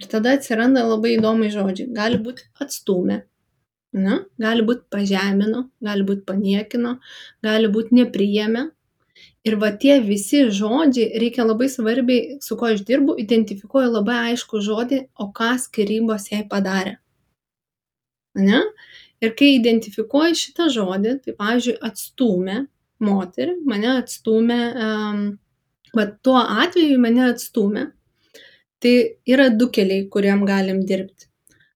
Ir tada atsiranda labai įdomi žodžiai. Gali būti atstumė, ne? gali būti pažemino, gali būti paniekino, gali būti nepriėmė. Ir va tie visi žodžiai reikia labai svarbiai, su kuo aš dirbu, identifikuoju labai aišku žodį, o ką skirybos jai padarė. Ne? Ir kai identifikuoji šitą žodį, tai, pavyzdžiui, atstūmė moterį, mane atstūmė, um, bet tuo atveju mane atstūmė, tai yra du keliai, kuriam galim dirbti.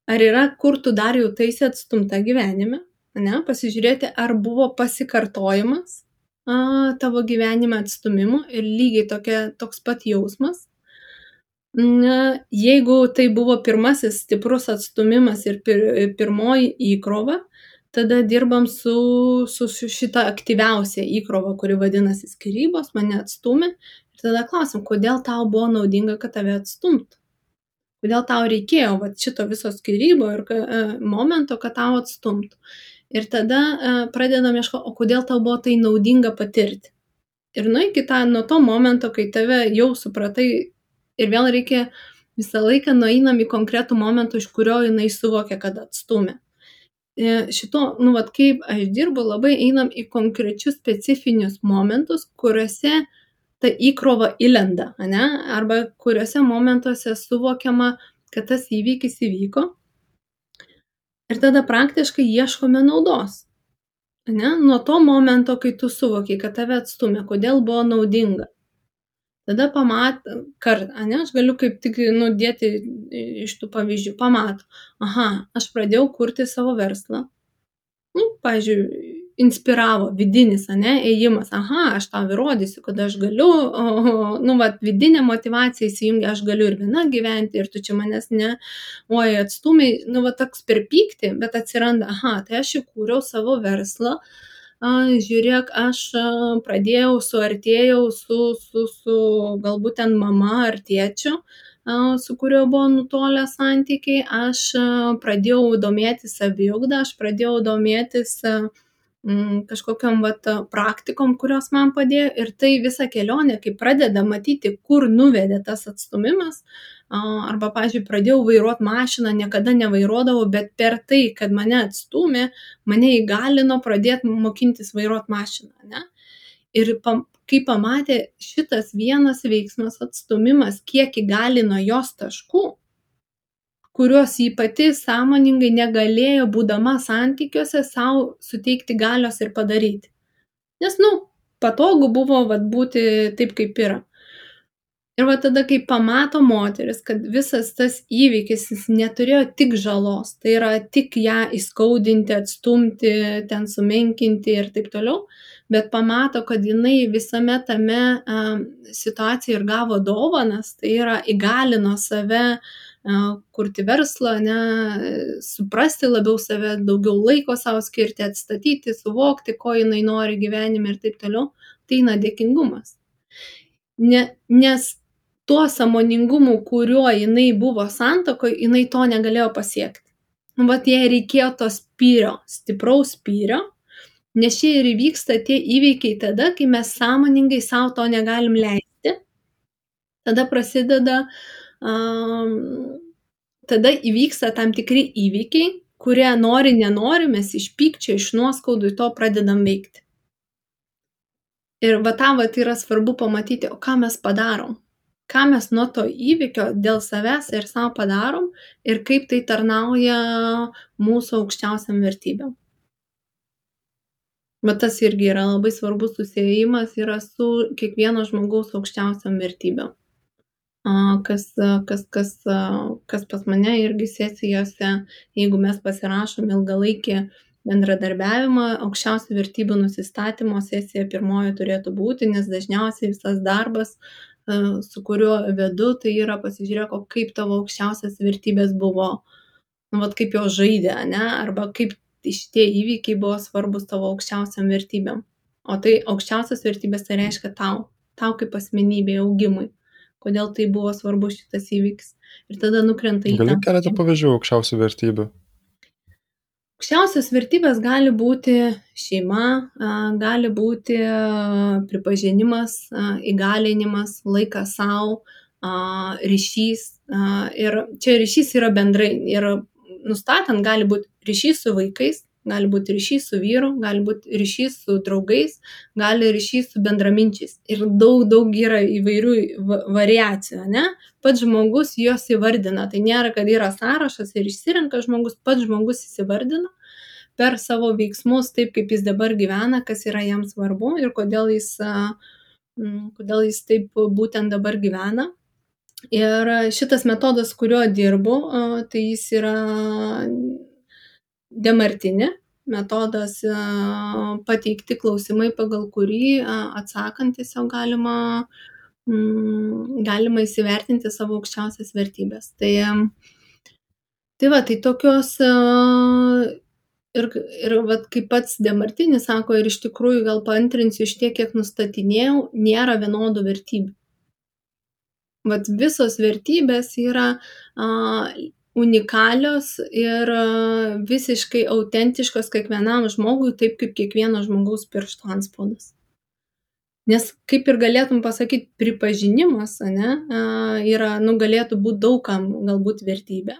Ar yra, kur tu dar jau taisi atstumta gyvenime, ne, pasižiūrėti, ar buvo pasikartojimas a, tavo gyvenime atstumimu ir lygiai tokia, toks pat jausmas. Jeigu tai buvo pirmasis stiprus atstumimas ir pir, pirmoji įkrova, tada dirbam su, su šita aktyviausia įkrova, kuri vadinasi skirybos, mane atstumė. Ir tada klausim, kodėl tau buvo naudinga, kad tave atstumtų. Kodėl tau reikėjo va, šito viso skirybo ir e, momento, kad tau atstumtų. Ir tada e, pradedam ieškoti, o kodėl tau buvo tai naudinga patirti. Ir nu iki tą, nuo to momento, kai tave jau supratai ir vėl reikia visą laiką nueinam į konkretų momentą, iš kurio jinai suvokia, kad atstumė. E, šito, nu, vad kaip aš dirbu, labai einam į konkrečius specifinius momentus, kuriuose ta įkrova įlenda, ne? arba kuriuose momentuose suvokiama, kad tas įvykis įvyko. Ir tada praktiškai ieškome naudos. Ne? Nuo to momento, kai tu suvokiai, kad tave atstumė, kodėl buvo naudinga tada pamat kart ane aš galiu kaip tik nu dėti iš tų pavyzdžių pamato aha aš pradėjau kurti savo verslą. Nu pavyzdžiui inspiravo vidinis ane ėjimas. Aha aš tau įrodysiu kad aš galiu o nu vat vidinė motyvacija įsijungia aš galiu ir viena gyventi ir tu čia manęs ne oi atstūmei nu va toks per pyktį bet atsiranda aha tai aš įkūriau savo verslą žiūrėk, aš pradėjau, suartėjau su, su, su galbūt ten mama ar tėčiu, su kuriuo buvo nutolę santykiai, aš pradėjau domėtis saviugdą, aš pradėjau domėtis kažkokiam vat, praktikom, kurios man padėjo. Ir tai visą kelionę, kai pradeda matyti, kur nuvedė tas atstumimas, arba, pažiūrėjau, pradėjau vairuoti mašiną, niekada nevairuodavau, bet per tai, kad mane atstumė, mane įgalino pradėti mokintis vairuoti mašiną. Ne? Ir pam, kai pamatė šitas vienas veiksmas atstumimas, kiek įgalino jos taškų, kuriuos jį pati sąmoningai negalėjo, būdama santykiuose, savo suteikti galios ir padaryti. Nes, nu, patogu buvo vat, būti taip, kaip yra. Ir va tada, kai pamato moteris, kad visas tas įvykis jis neturėjo tik žalos, tai yra tik ją įskaudinti, atstumti, ten sumenkinti ir taip toliau, bet pamato, kad jinai visame tame um, situacijoje ir gavo dovanas, tai yra įgalino save uh, kurti verslą, ne, suprasti labiau save, daugiau laiko savo skirti, atstatyti, suvokti, ko jinai nori gyvenime ir taip toliau, tai eina dėkingumas. Ne, nes tuo sąmoningumu, kuriuo jinai buvo santokoje, jinai to negalėjo pasiekti. Nu, vat jai reikėjo to spyrio, stipraus spyrio, nes čia ir įvyksta tie įvykiai tada, kai mes sąmoningai savo to negalim leisti. Tada prasideda, um, tada įvyksta tam tikri įvykiai, kurie nori, nenori, mes iš pykčio, iš nuoskaudų to pradedam veikti. Ir va tą va yra svarbu pamatyti, o ką mes padarom ką mes nuo to įvykio dėl savęs ir sau padarom ir kaip tai tarnauja mūsų aukščiausiam vertybėm. Bet tas irgi yra labai svarbus susijėjimas yra su kiekvieno žmogaus aukščiausiam vertybėm. Kas, kas, kas, kas pas mane irgi sesijose, jeigu mes pasirašom ilgalaikį bendradarbiavimą, aukščiausių vertybių nusistatymo sesija pirmoji turėtų būti, nes dažniausiai visas darbas su kuriuo vedu, tai yra pasižiūrėk, o kaip tavo aukščiausias vertybės buvo, nu, vat kaip jos žaidė, ne, arba kaip šitie įvykiai buvo svarbus tavo aukščiausiam vertybėm. O tai aukščiausias vertybės tai reiškia tau, tau kaip asmenybė augimui, kodėl tai buvo svarbus šitas įvykis. Ir tada nukrenta į... Gali keletą pavyzdžių aukščiausių vertybių? Aukščiausios vertybės gali būti šeima, gali būti pripažinimas, įgalinimas, laikas savo, ryšys. Ir čia ryšys yra bendrai. Ir nustatant gali būti ryšys su vaikais, gali būti ryšys su vyru, gali būti ryšys su draugais, gali ryšys su bendraminčiais. Ir daug, daug yra įvairių variacijų, ne? Pats žmogus juos įvardina. Tai nėra, kad yra sąrašas ir išsirenka žmogus, pats žmogus įsivardina per savo veiksmus, taip kaip jis dabar gyvena, kas yra jam svarbu ir kodėl jis, kodėl jis taip būtent dabar gyvena. Ir šitas metodas, kuriuo dirbu, tai jis yra Demartini metodas pateikti klausimai, pagal kurį atsakant tiesiog galima mm, galima įsivertinti savo aukščiausias vertybės. Tai, tai va, tai tokios ir, ir vat, kaip pats Demartinis sako, ir iš tikrųjų gal paantrinsiu iš tiek, kiek nustatinėjau, nėra vienodų vertybių. Vat visos vertybės yra a, unikalios ir visiškai autentiškos kiekvienam žmogui, taip kaip kiekvieno žmogaus piršto anspaudas. Nes kaip ir galėtum pasakyti, pripažinimas, ne, yra, nu, galėtų būti daugam galbūt vertybė,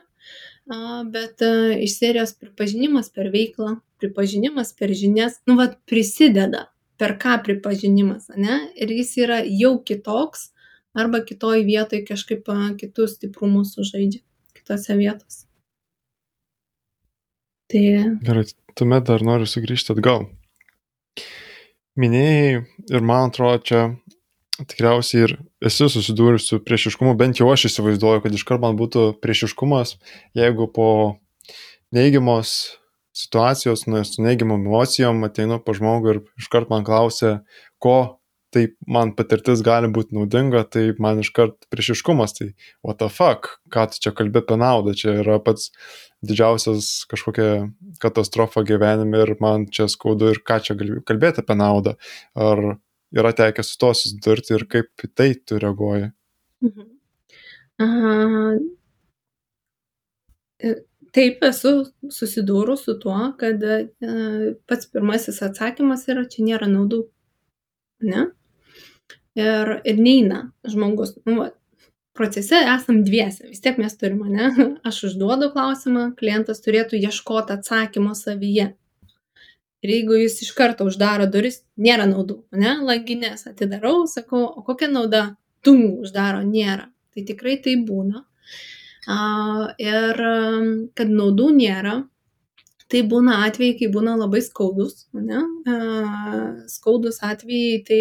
bet iš serijos pripažinimas per veiklą, pripažinimas per žinias, nu, vad prisideda, per ką pripažinimas, ne, ir jis yra jau kitoks arba kitoj vietoj kažkaip kitus stiprumus sužaidžia kitose vietose. Tai. Gerai, tuomet dar noriu sugrįžti atgal. Minėjai ir man atrodo, čia tikriausiai ir esi susidūrus su priešiškumu, bent jau aš įsivaizduoju, kad iškart man būtų priešiškumas, jeigu po neigiamos situacijos, nu, su neigiamom emocijom ateinu pa žmogų ir iškart man klausia, ko taip man patirtis gali būti naudinga, tai man iškart priešiškumas, tai what the fuck, ką tu čia kalbė apie naudą, čia yra pats didžiausias kažkokia katastrofa gyvenime ir man čia skaudu ir ką čia kalbėti apie naudą. Ar yra tekę su to susidurti ir kaip į tai tu reaguoji? Mhm. E, taip, esu susidūrus su tuo, kad e, pats pirmasis atsakymas yra, čia nėra naudų. Ne? Ir, ir neina žmogus. Nu, va, procese esam dviese, vis tiek mes turime, ne? Aš užduodu klausimą, klientas turėtų ieškoti atsakymo savyje. Ir jeigu jis iš karto uždaro duris, nėra naudų, ne? Langinės atidarau, sakau, o kokia nauda? Tung uždaro, nėra. Tai tikrai tai būna. A, ir kad naudų nėra, tai būna atvejai, kai būna labai skaudus, ne? Skaudus atvejai, tai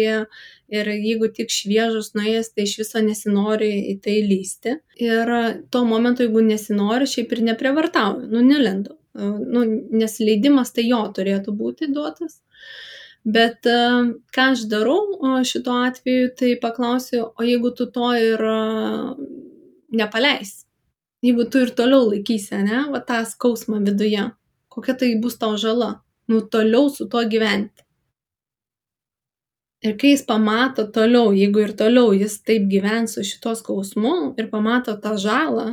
ir jeigu tik šviežus nuėjęs, tai iš viso nesinori į tai lysti. Ir tuo momentu, jeigu nesinori, šiaip ir neprievartauju, nu nelendu. Nu, nes leidimas tai jo turėtų būti duotas. Bet ką aš darau šituo atveju, tai paklausiu, o jeigu tu to ir nepaleisi, jeigu tu ir toliau laikysi, ne, va tą skausmą viduje, kokia tai bus tau žala, nu toliau su tuo gyventi. Ir kai jis pamato toliau, jeigu ir toliau jis taip gyvens su šitos skausmu ir pamato tą žalą,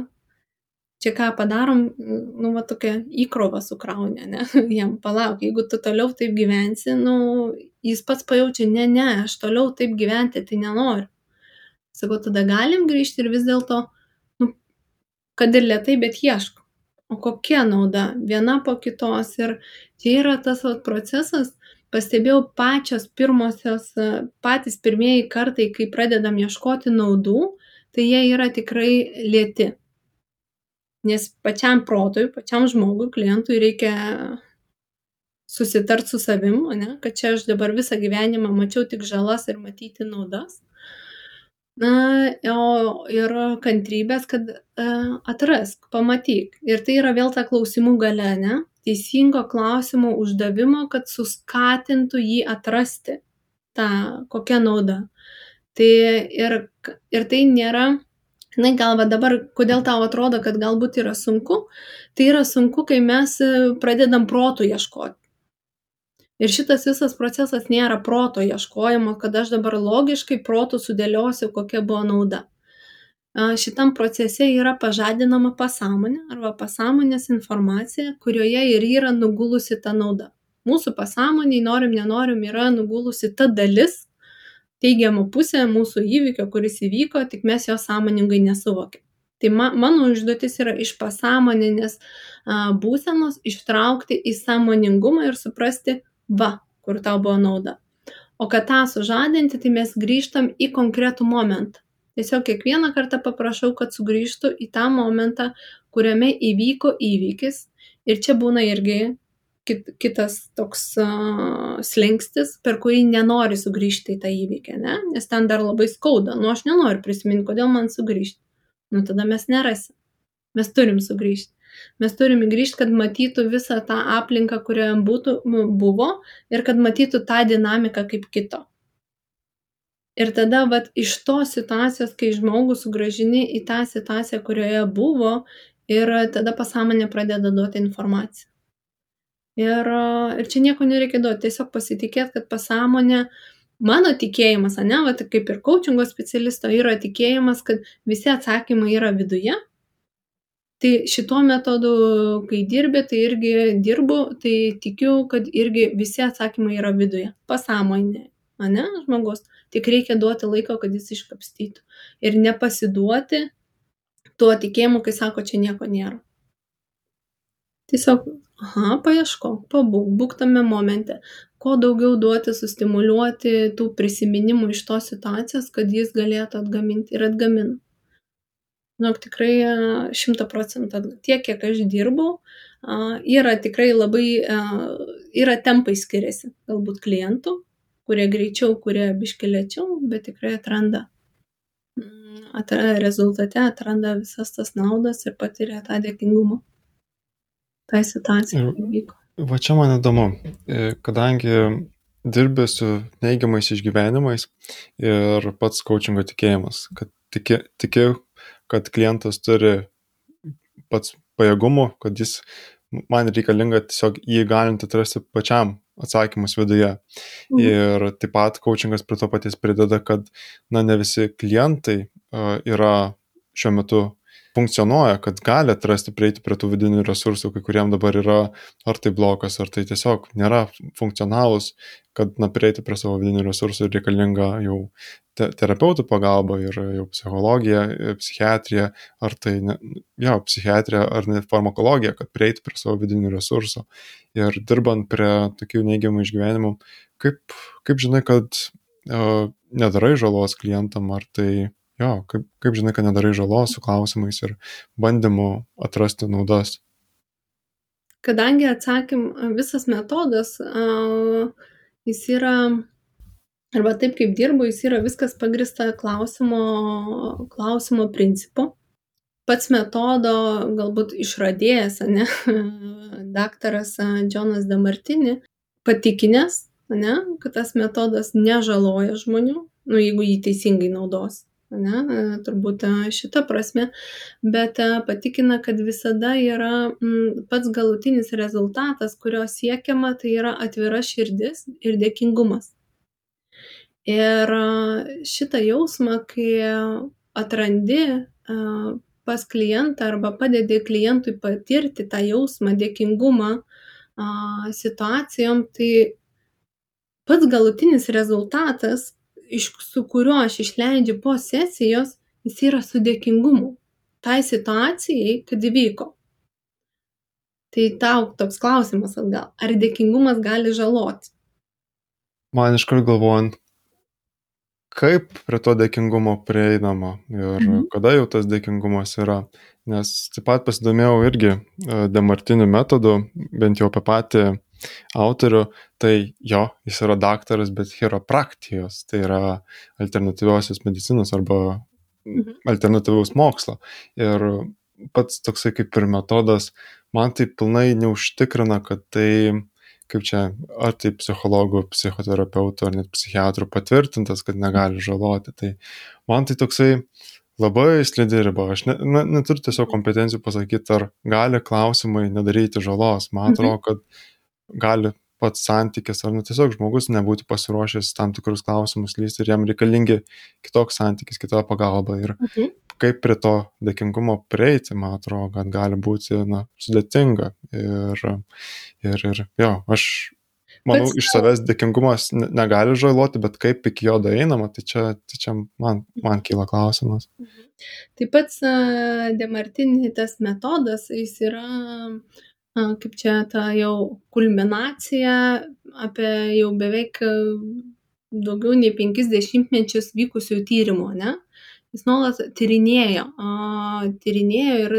čia ką padarom, nu, va tokia įkrova sukraunė, ne, jam palauk, jeigu tu toliau taip gyvensi, nu, jis pats pajaučia, ne, ne, aš toliau taip gyventi, tai nenoriu. Sakau, tada galim grįžti ir vis dėlto, nu, kad ir lietai, bet ieško o kokia nauda? Viena po kitos. Ir čia yra tas vat procesas. Pastebėjau pačios pirmosios patys pirmieji kartai kai pradedam ieškoti naudų tai jie yra tikrai lėti. Nes pačiam protui pačiam žmogui klientui reikia susitart su savim ane kad čia aš dabar visą gyvenimą mačiau tik žalas ir matyti naudas na o ir kantrybės kad a, atrask pamatyk. Ir tai yra vėl ta klausimų galia ane teisingo klausimo uždavimo kad suskatintų jį atrasti tą kokia nauda. Tai ir ir tai nėra žinai gal va dabar kodėl tau atrodo kad galbūt yra sunku? Tai yra sunku kai mes pradedam protu ieškot ir šitas visas procesas nėra proto ieškojimo kad aš dabar logiškai protu sudėliosiu kokia buvo nauda. Šitam procese yra pažadinama pasąmonė arba pasąmonės informacija kurioje ir yra nugulusi ta nauda. Mūsų pasąmonėj norim nenorim yra nugulusi ta dalis teigiama pusė mūsų įvykio kuris įvyko tik mes jo sąmoningai nesuvokiam. Tai ma mano užduotis yra iš pasąmoninės a būsenos ištraukti į sąmoningumą ir suprasti va, kur tau buvo nauda. O kad tą sužadinti, tai mes grįžtam į konkretų momentą. Tiesiog kiekvieną kartą paprašau, kad sugrįžtų į tą momentą, kuriame įvyko įvykis. Ir čia būna irgi kit, kitas toks uh, slengstis, per kurį nenori sugrįžti į tą įvykį, ne? nes ten dar labai skauda. Nu, aš nenoriu prisiminti, kodėl man sugrįžti. Nu, tada mes nerasim. Mes turim sugrįžti mes turim grįžt kad matytų visą tą aplinką kurioje būtų buvo ir kad matytų tą dinamiką kaip kito Ir tada vat, iš tos situacijos, kai žmogų sugražini į tą situaciją, kurioje buvo, ir tada pasąmonė pradeda duoti informaciją. Ir, ir čia nieko nereikia duoti, tiesiog pasitikėti, kad pasąmonė, mano tikėjimas, ne, va, kaip ir coachingo specialisto, yra tikėjimas, kad visi atsakymai yra viduje. Tai šituo metodu, kai dirbi, tai irgi dirbu, tai tikiu, kad irgi visi atsakymai yra viduje, pasąmonė, ne, žmogus. Tik reikia duoti laiko, kad jis iškapstytų. Ir nepasiduoti tuo tikėjimu, kai sako, čia nieko nėra. Tiesiog, aha, paieškok, pabūk, būk tame momente. Kuo daugiau duoti, sustimuliuoti tų prisiminimų iš tos situacijos, kad jis galėtų atgaminti ir atgamina. Nu, tikrai šimta procentų. Tiek, kiek aš dirbau, yra tikrai labai, yra tempai skiriasi. Galbūt klientų, kurie greičiau, kurie biškilėčiau, bet tikrai atranda mm, atranda rezultate, atranda visas tas naudas ir patiria tą dėkingumą tai situacijai įvyko. Va čia man įdomu, e, kadangi dirbi su neigiamais išgyvenimais ir pats coachingo tikėjimas, kad tiki, tiki, kad klientas turi pats pajėgumų, kad jis man reikalinga tiesiog jį galinti atrasti pačiam atsakymus viduje. Mhm. Ir taip pat coachingas prie to paties prideda, kad na, ne visi klientai uh, yra šiuo metu funkcionuoja, kad gali atrasti prieiti prie tų vidinių resursų, kai kuriem dabar yra ar tai blokas, ar tai tiesiog nėra funkcionalus, kad na, prieiti prie savo vidinių resursų reikalinga jau te terapeutų pagalba ir jau psichologija, psichiatrija, ar tai, ne, jo, psichiatrija, ar net farmakologija, kad prieiti prie savo vidinių resursų. Ir dirbant prie tokių neigiamų išgyvenimų, kaip, kaip žinai, kad uh, nedarai žalos klientam, ar tai jo, kaip, kaip žinai, kad nedarai žalos su klausimais ir bandymu atrasti naudas? Kadangi atsakym, visas metodas, jis yra, arba taip kaip dirbu, jis yra viskas pagrista klausimo, klausimo principu. Pats metodo galbūt išradėjas, ne, daktaras Džonas Damartini, patikinęs, ne, kad tas metodas nežaloja žmonių, nu, jeigu jį teisingai naudos ne, e, turbūt e, šita prasme, bet e, patikina, kad visada yra pats galutinis rezultatas, kurio siekiama, tai yra atvira širdis ir dėkingumas. Ir šitą jausmą, kai atrandi pas klientą arba padedi klientui patirti tą jausmą, dėkingumą situacijom, tai pats galutinis rezultatas iš su kuriuo aš išleidžiu po sesijos, jis yra su dėkingumu tai situacijai, kad įvyko. Tai tau toks klausimas atgal, ar dėkingumas gali žaloti? Man iškart galvojant, kaip prie to dėkingumo prieinama ir mhm. kada jau tas dėkingumas yra. Nes taip pat pasidomėjau irgi e, demartiniu metodu, bent jau apie patį autorių, tai jo, jis yra daktaras, bet chiropraktijos, tai yra alternatyviosios medicinos arba mhm. alternatyvaus mokslo. Ir pats toksai kaip ir metodas, man tai pilnai neužtikrina, kad tai, kaip čia, ar tai psichologų, psichoterapeutų, ar net psichiatrų patvirtintas, kad negali žaloti. Tai man tai toksai labai slidi riba. Aš ne, ne, neturiu tiesiog kompetencijų pasakyti, ar gali klausimai nedaryti žalos. Man mhm. atrodo, kad gali pats santykis, ar nu tiesiog žmogus nebūti pasiruošęs tam tikrus klausimus lysti ir jam reikalingi kitoks santykis, kita pagalba. Ir mhm. kaip prie to dėkingumo prieiti, man atrodo, kad gali būti na, sudėtinga. Ir, ir, ir jo, aš manau, bet, iš savęs dėkingumas negali žaloti, bet kaip iki jo daeinama, tai čia, tai čia man, man kyla klausimas. Mhm. Taip pat Demartini tas metodas, jis yra uh, kaip čia ta jau kulminacija apie jau beveik daugiau nei penkis dešimtmečius vykusių tyrimų, ne? Jis nuolat tyrinėjo, tyrinėjo ir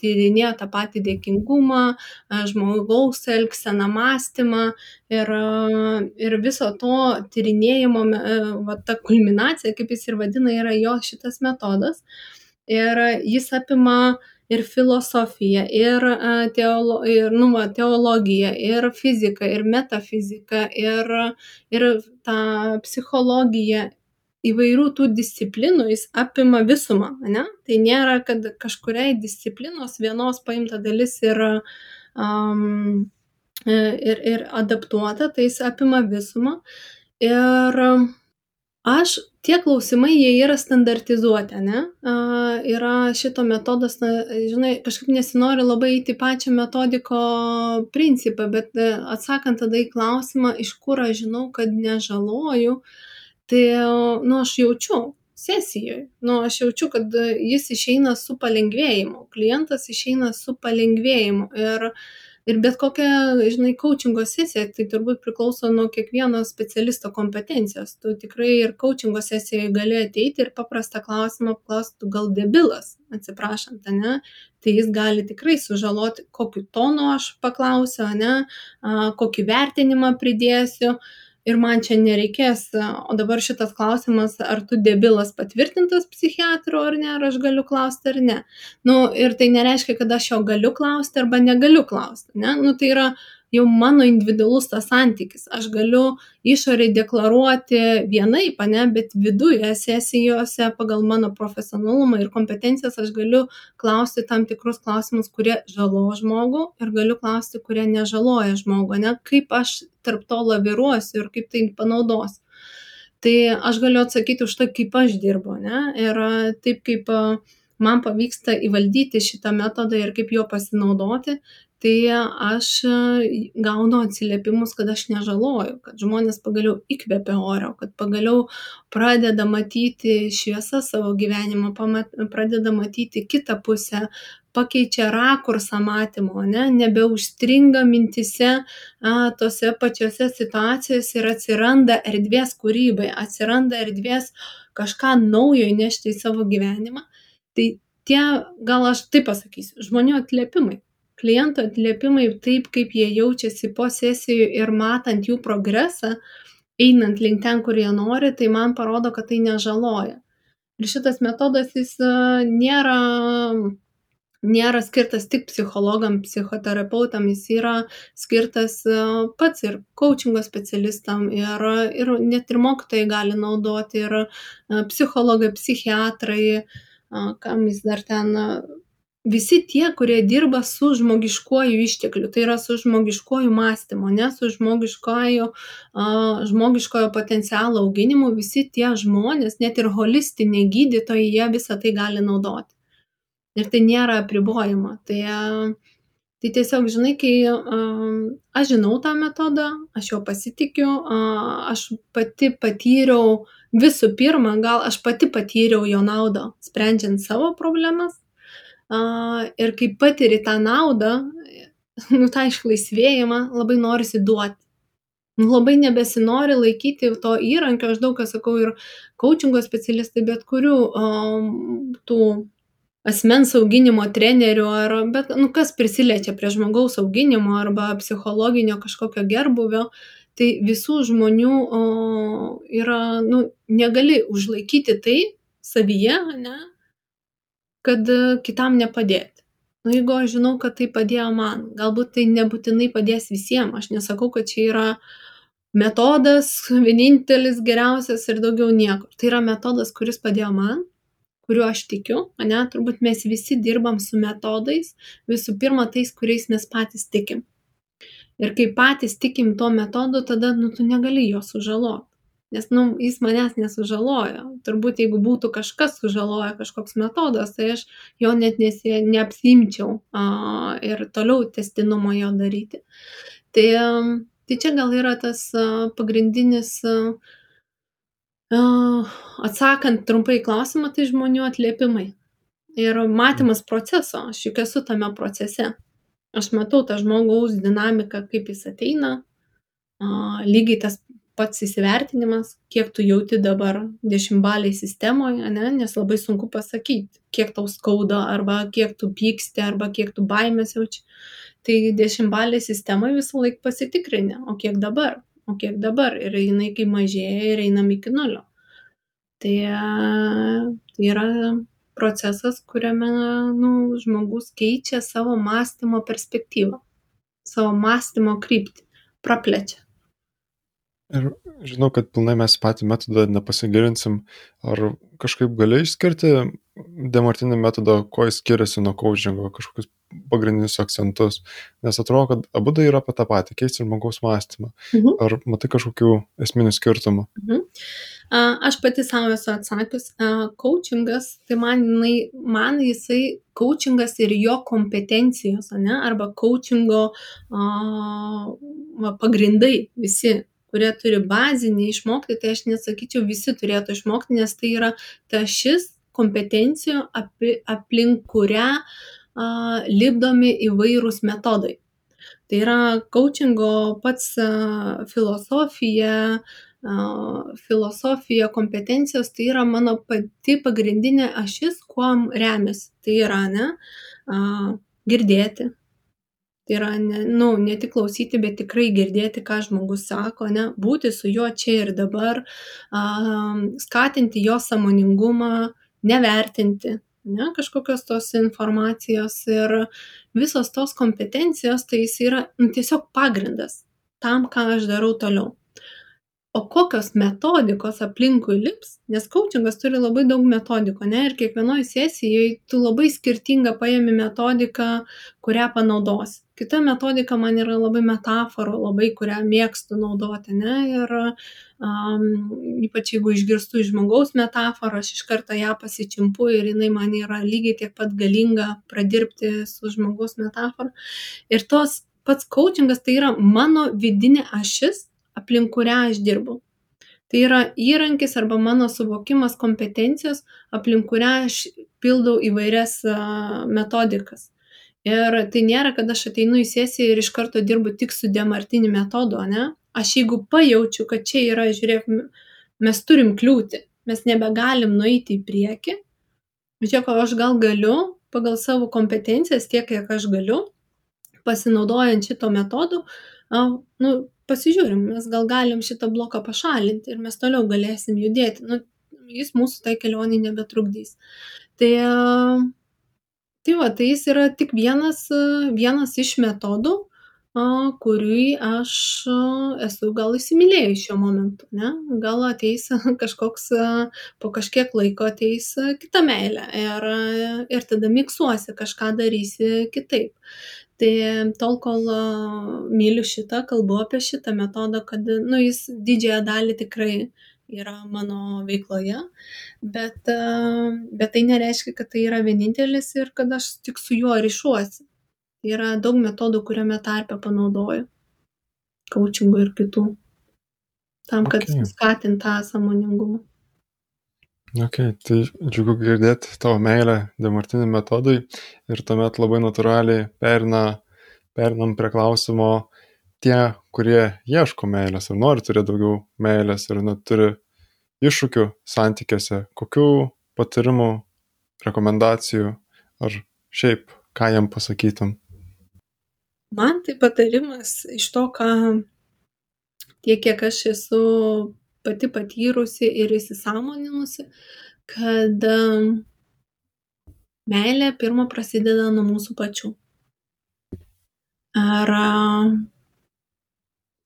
tyrinėjo tą patį dėkingumą, žmogaus elgseną, mąstymą ir, ir viso to tyrinėjimo, va, ta kulminacija, kaip jis ir vadina, yra jo šitas metodas. Ir jis apima ir filosofiją, ir, teolo, ir nu, va, teologiją, ir fiziką, ir metafiziką, ir, ir tą psichologiją, įvairių tų disciplinų jis apima visumą, ne? Tai nėra, kad kažkuriai disciplinos vienos paimta dalis yra um, ir, ir adaptuota, tai jis apima visumą. Ir aš tie klausimai jie yra standartizuoti ane a yra šito metodas na žinai kažkaip nesinori labai eit į pačią metodiko principą bet e, atsakant tada į klausimą iš kur aš žinau kad nežaloju tai nu aš jaučiu sesijoj. Nu aš jaučiu kad jis išeina su palengvėjimu klientas išeina su palengvėjimu. Ir ir bet kokia žinai kaučingo sesija tai turbūt priklauso nuo kiekvieno specialisto kompetencijos. Tu tikrai ir kaučingo sesijoj gali ateiti ir paprastą klausimą paklaust tu gal debilas atsiprašant ane? Tai jis gali tikrai sužaloti kokiu tonu aš paklausiu ane? A kokį vertinimą pridėsiu ir man čia nereikės o dabar šitas klausimas ar tu debilas patvirtintas psichiatro ar ne ar aš galiu klausti ar ne. Nu ir tai nereiškia kad aš jo galiu klausti arba negaliu klausti ane nu tai yra jau mano individualus tas santykis. Aš galiu išorėj deklaruoti vienaip ane bet viduje sesijose pagal mano profesionalumą ir kompetencijas aš galiu klausti tam tikrus klausimus kurie žalos žmogų ir galiu klausti kurie nežaloja žmogų ane kaip aš tarp to laviruosiu ir kaip tai panaudosiu. Tai aš galiu atsakyti už tai kaip aš dirbu ane ir taip kaip man pavyksta įvaldyti šitą metodą ir kaip juo pasinaudoti tai aš gaunu atsiliepimus kad aš nežaloju kad žmonės pagaliau įkvepia oro kad pagaliau pradeda matyti šviesas savo gyvenimo pama pradeda matyti kitą pusę pakeičia rakursą matymo ane nebeužstringa mintyse a tose pačiose situacijose ir atsiranda erdvės kūrybai atsiranda erdvės kažką naujo įnešti į savo gyvenimą. Tai tie gal aš taip pasakysiu žmonių atliepimai klientų atliepimai taip kaip jie jaučiasi po sesijų ir matant jų progresą einant link ten kur jie nori tai man parodo kad tai nežaloja. Ir šitas metodas jis nėra nėra skirtas tik psichologam psichoterapeutam jis yra skirtas pats ir kaučingo specialistam ir ir net ir mokytojai gali naudoti ir psichologai psichiatrai kam jis dar ten visi tie kurie dirba su žmogiškuoju ištekliu tai yra su žmogiškuoju mąstymu ane su žmogiškuoju a žmogiškojo potencialo auginimu visi tie žmonės net ir holistiniai gydytojai jie visa tai gali naudoti. Ir tai nėra apribojama tai tai tiesiog žinai kai a aš žinau tą metodą aš juo pasitikiu a aš pati patyriau visų pirma gal aš pati patyriau jo naudą sprendžiant savo problemas a ir kai patiri tą naudą nu tą išlaisvėjimą labai norisi duoti nu labai nebesinori laikyti to įrankio aš daug ką sakau ir kaučingo specialistai bet kurių a tų asmens auginimo trenerių ar bet nu kas prisiliečia prie žmogaus auginimo arba psichologinio kažkokio gerbūvio tai visų žmonių o yra nu negali užlaikyti tai savyje ane kad e, kitam nepadėti. Nu, jeigu aš žinau, kad tai padėjo man, galbūt tai nebūtinai padės visiems, aš nesakau, kad čia yra metodas vienintelis geriausias ir daugiau niekur. Tai yra metodas, kuris padėjo man, kuriuo aš tikiu, ne, turbūt mes visi dirbam su metodais, visų pirma tais, kuriais mes patys tikim. Ir kai patys tikim to metodu, tada, nu, tu negali jo sužaloti nes nu jis manęs nesužalojo. Turbūt jeigu būtų kažkas sužaloję kažkoks metodas tai aš jo net nesi neapsiimčiau a ir toliau tęstinumą jo daryti. Tai tai čia gal yra tas pagrindinis a atsakant trumpai klausimą tai žmonių atliepimai. Ir matymas proceso aš juk esu tame procese. Aš matau tą žmogaus dinamiką kaip jis ateina a lygiai tas pats įsivertinimas kiek tu jauti dabar dešimtbalėj sistemoj ane nes labai sunku pasakyt kiek tau skauda arba kiek tu pyksti arba kiek tu baimės jauči tai dešimtbalėj sistemoj visąlaik pasitikrini o kiek dabar o kiek dabar ir jinai kai mažėja ir einam iki nulio tai tai yra procesas, kuriame nu, žmogus keičia savo mąstymo perspektyvą, savo mąstymo kryptį, praplečia. Ir žinau, kad pilnai mes patį metodą nepasigilinsim. Ar kažkaip gali išskirti demartinį metodą, kuo jis skiriasi nuo coachingo, kažkokius pagrindinius akcentus? Nes atrodo, kad abu tai yra apie tą patį - keisti žmogaus mąstymą. Mhm. Ar matai kažkokių esminių skirtumų? Mhm. Aš pati savo esu atsakius, coachingas, tai man, man jisai coachingas ir jo kompetencijos, ne, arba coachingo a, pagrindai visi kurie turi bazinį išmokti, tai aš nesakyčiau visi turėtų išmokti, nes tai yra ta šis kompetencijų, aplink kurią a, lipdomi įvairūs metodai. Tai yra coachingo pats filosofija, filosofija, kompetencijos, tai yra mano pati pagrindinė ašis, kuo remiasi. Tai yra, ne, girdėti, Tai yra, ne, nu, ne tik klausyti, bet tikrai girdėti, ką žmogus sako, ne, būti su juo čia ir dabar, um, skatinti jo samoningumą, nevertinti, ne, kažkokios tos informacijos ir visos tos kompetencijos, tai jis yra nu, tiesiog pagrindas tam, ką aš darau toliau o kokios metodikos aplinkui lips nes kaučingas turi labai daug metodikų ane ir kiekvienoj sesijoj tu labai skirtingą paimi metodiką kurią panaudosi. Kita metodika man yra labai metaforų labai kurią mėgstu naudoti ane ir um, ypač jeigu išgirstu iš žmogaus metaforą aš iš karto ją pasičimpu ir jinai man yra lygiai tiek pat galinga pradirbti su žmogaus metafora. Ir tos pats kaučingas tai yra mano vidinė ašis aplink kurią aš dirbu. Tai yra įrankis arba mano suvokimas kompetencijos, aplink kurią aš pildau įvairias metodikas. Ir tai nėra, kad aš ateinu į sesiją ir iš karto dirbu tik su demartiniu metodu, ne? Aš jeigu pajaučiu, kad čia yra, žiūrėk, mes turim kliūti, mes nebegalim nueiti į priekį, žiūrėk, aš gal galiu pagal savo kompetencijas tiek, kiek aš galiu, pasinaudojant šito metodu, nu, pasižiūrim, mes gal galim šitą bloką pašalinti ir mes toliau galėsim judėti. Nu, jis mūsų tai kelionį nebetrukdys. Tai, tai va, tai jis yra tik vienas, vienas iš metodų, kurį aš esu gal įsimylėjus šiuo momentu. Ne? Gal ateis kažkoks, po kažkiek laiko ateis kita meilė ir, ir tada miksuosi, kažką darysi kitaip tai tol kol myliu šitą kalbu apie šitą metodą kad nu jis didžiąją dalį tikrai yra mano veikloje bet bet tai nereiškia kad tai yra vienintelis ir kad aš tik su juo ryšuosi yra daug metodų kuriame tarpe panaudoju kaučingo ir kitų tam kad okay. skatint tą sąmoningumą Ok, tai džiugu girdėti tavo meilę demartiniam metodui ir tuomet labai natūraliai perina, perinam prie klausimo tie, kurie ieško meilės ir nori turėti daugiau meilės ir neturi iššūkių santykiuose, kokių patarimų, rekomendacijų ar šiaip, ką jam pasakytum? Man tai patarimas iš to, ką tiek, kiek aš esu pati patyrusi ir įsisąmoninusi, kad meilė pirmą prasideda nuo mūsų pačių. Ar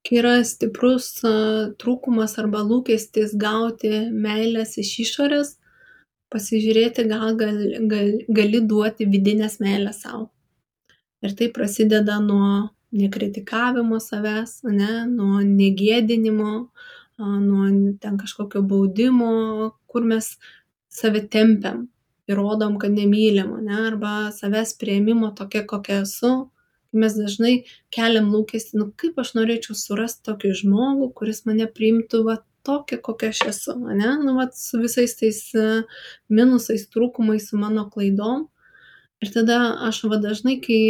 kai yra stiprus trūkumas arba lūkestis gauti meilės iš išorės, pasižiūrėti, gal gali, gali, gali duoti vidinės meilės savo. Ir tai prasideda nuo nekritikavimo savęs, ne, nuo negėdinimo, nuo ten kažkokio baudimo, kur mes save tempiam ir rodom, kad nemylim, ne, arba savęs prieimimo tokia, kokia esu. Mes dažnai keliam lūkestį, nu kaip aš norėčiau surasti tokį žmogų, kuris mane priimtų va tokia, kokia aš esu, ne, nu va su visais tais e, minusais, trūkumais, su mano klaidom. Ir tada aš va dažnai, kai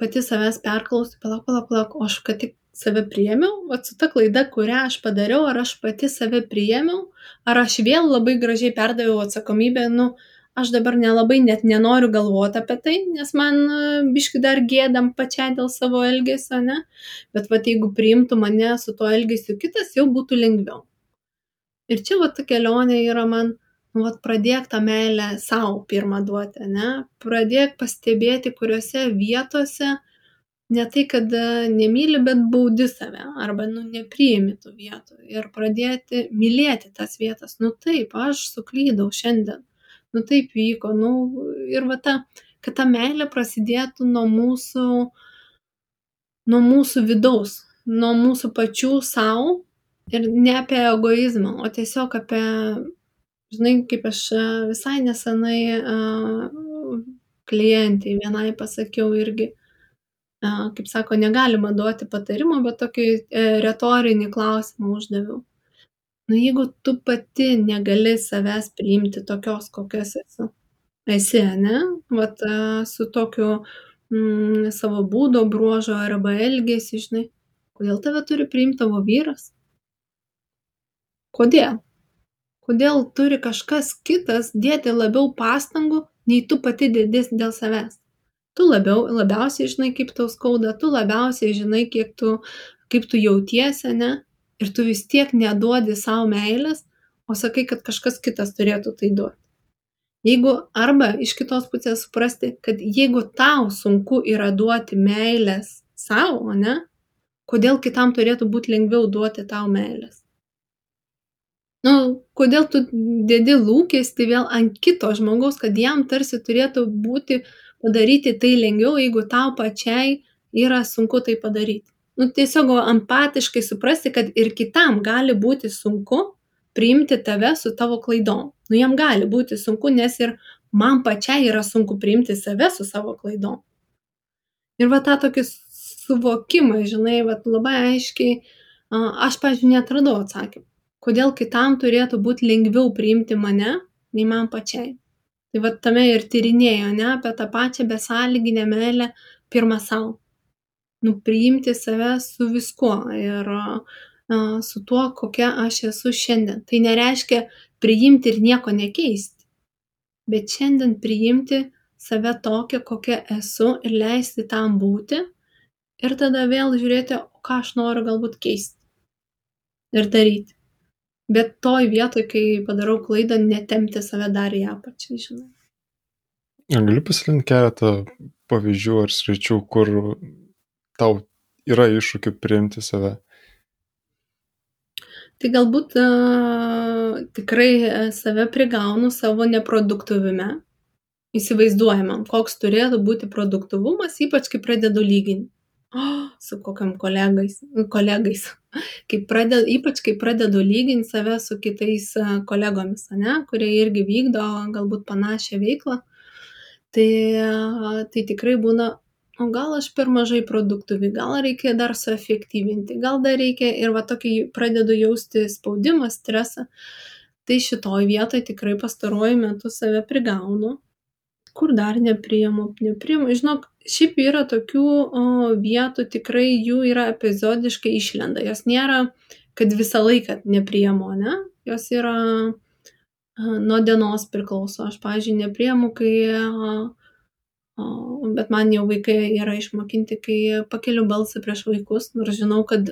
pati savęs perklausiu, palauk, palauk, palauk, o aš kad tik save priėmiau, vat su ta klaida, kurią aš padariau, ar aš pati save priėmiau, ar aš vėl labai gražiai perdaviau atsakomybę, nu, aš dabar nelabai net nenoriu galvoti apie tai, nes man e, biški dar gėdam pačiai dėl savo elgesio, ne? Bet va, jeigu priimtų mane su tuo elgesiu kitas, jau būtų lengviau. Ir čia va ta kelionė yra man, nu, vat, pradėk tą meilę savo pirmą duoti, ne? Pradėk pastebėti, kuriuose vietose ne tai, kad e, nemyli, bet baudi save arba nu, nepriimi tų vietų ir pradėti mylėti tas vietas. Nu taip, aš suklydau šiandien, nu taip vyko, nu ir va ta, kad ta meilė prasidėtų nuo mūsų, nuo mūsų vidaus, nuo mūsų pačių savo ir ne apie egoizmą, o tiesiog apie žinai kaip aš e, visai nesenai e, klientei vienai pasakiau irgi, kaip sako, negalima duoti patarimo, bet tokį e, retorinį klausimą uždaviau. Nu, jeigu tu pati negali savęs priimti tokios, kokios esu, esi, ne, vat su tokiu mm, savo būdo bruožo arba elgesi, žinai, kodėl tave turi priimti tavo vyras? Kodėl? kodėl turi kažkas kitas dėti labiau pastangų, nei tu pati dėdės dėl savęs. Tu labiau, labiausiai žinai, kaip tau skauda, tu labiausiai žinai, kiek tu, kaip tu jautiesi, ne? Ir tu vis tiek neduodi savo meilės, o sakai, kad kažkas kitas turėtų tai duoti. Jeigu arba iš kitos pusės suprasti, kad jeigu tau sunku yra duoti meilės savo, ne, kodėl kitam turėtų būti lengviau duoti tau meilės nu kodėl tu dedi lūkestį vėl ant kito žmogaus kad jam tarsi turėtų būti padaryti tai lengviau jeigu tau pačiai yra sunku tai padaryti. Nu tiesiog empatiškai suprasti kad ir kitam gali būti sunku priimti tave su tavo klaidom. Nu jam gali būti sunku nes ir man pačiai yra sunku priimti save su savo klaidom. Ir va tą tokį suvokimą žinai vat labai aiškiai aš pavyzdžiui neatradau atsakymų kodėl kitam turėtų būt lengviau priimti mane, nei man pačiai. Tai va tame ir tyrinėjo, ne, apie tą pačią besąlyginę meilę pirmą savo. Nu, priimti save su viskuo ir uh, su tuo, kokia aš esu šiandien. Tai nereiškia priimti ir nieko nekeisti, bet šiandien priimti save tokią, kokia esu ir leisti tam būti ir tada vėl žiūrėti, ką aš noriu galbūt keisti ir daryti bet toj vietoj kai padarau klaidą netempti save dar į apačią žinai. Ar gali pasidalinti keletą pavyzdžių ar sričių kur tau yra iššūkių priimti save? Tai galbūt uh, tikrai save prigaunu savo neproduktyvume, įsivaizduojamam, koks turėtų būti produktyvumas, ypač kai pradedu lyginti oh, su kokiam kolegais, kolegais. Kai pradedu, ypač kai pradedu lyginti save su kitais kolegomis, ne, kurie irgi vykdo galbūt panašią veiklą, tai, tai tikrai būna, o gal aš per mažai produktyvi, gal reikia dar suefektyvinti, gal dar reikia ir va tokį pradedu jausti spaudimą, stresą. Tai šitoj vietoj tikrai pastaruoju metu save prigaunu kur dar nepriimu nepriimu. Žinok šiaip yra tokių o, vietų tikrai jų yra epizodiškai išlenda. Jos nėra kad visą laiką nepriimu ane? Jos yra nuo dienos priklauso. Aš pavyzdžiui nepriimu kai bet man jau vaikai yra išmokinti kai pakeliu balsą prieš vaikus nors žinau kad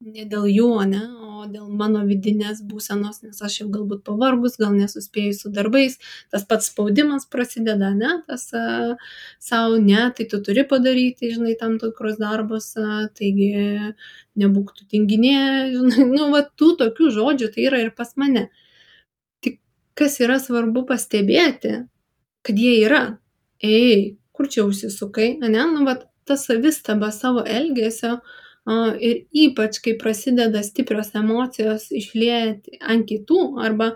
ne dėl jų ane? o dėl mano vidinės būsenos nes aš jau galbūt pavargus gal nesuspėjus su darbais tas pats spaudimas prasideda ane tas sau ne tai tu turi padaryti žinai tam tikrus darbus taigi nebūk tu tinginė žinai nu va tų tokių žodžių tai yra ir pas mane. Tik kas yra svarbu pastebėti kad jie yra. Ei kur čia užsisukai ane nu vat ta savistaba savo elgesio ir ypač kai prasideda stiprios emocijos išliejant ant kitų arba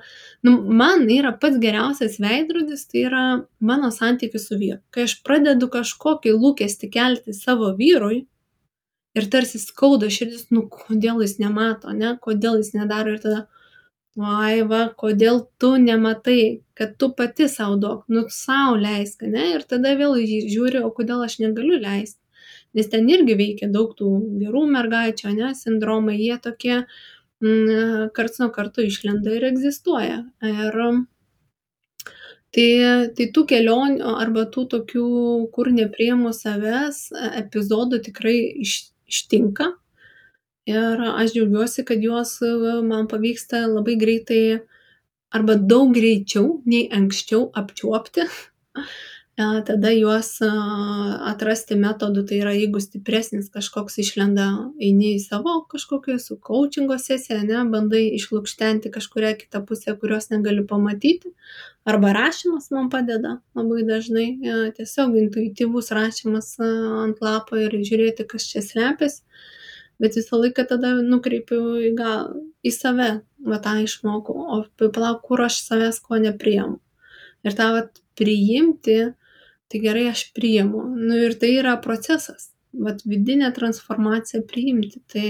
nu, man yra pats geriausias veidrodis, tai yra mano santykis su vyru. Kai aš pradedu kažkokį lūkestį kelti savo vyrui ir tarsi skauda širdis, nu kodėl jis nemato, ne, kodėl jis nedaro ir tada, vaiva, kodėl tu nematai, kad tu pati savo duok, nu savo leisk, ne, ir tada vėl žiūri, o kodėl aš negaliu leisti nes ten irgi veikia daug tų gerų mergaičių, ne, sindromai, jie tokie mm, karts nuo karto išlenda ir egzistuoja. Ir tai, tai tų kelionių arba tų tokių, kur nepriemu savęs, epizodų tikrai iš, ištinka. Ir aš džiaugiuosi, kad juos man pavyksta labai greitai arba daug greičiau nei anksčiau apčiuopti tada juos atrasti metodų, tai yra jeigu stipresnis kažkoks išlenda, eini į savo kažkokią su coachingo sesiją, ne, bandai išlūkštenti kažkuria kitą pusę, kurios negaliu pamatyti, arba rašymas man padeda labai dažnai, tiesiog intuityvus rašymas ant lapo ir žiūrėti, kas čia slepiasi, bet visą laiką tada nukreipiu į, gal, į save, va tą išmokau, o palauk, kur aš savęs ko nepriemu. Ir tą vat, priimti, tai gerai aš priimu. Nu ir tai yra procesas. Vat vidinė transformacija priimti. Tai,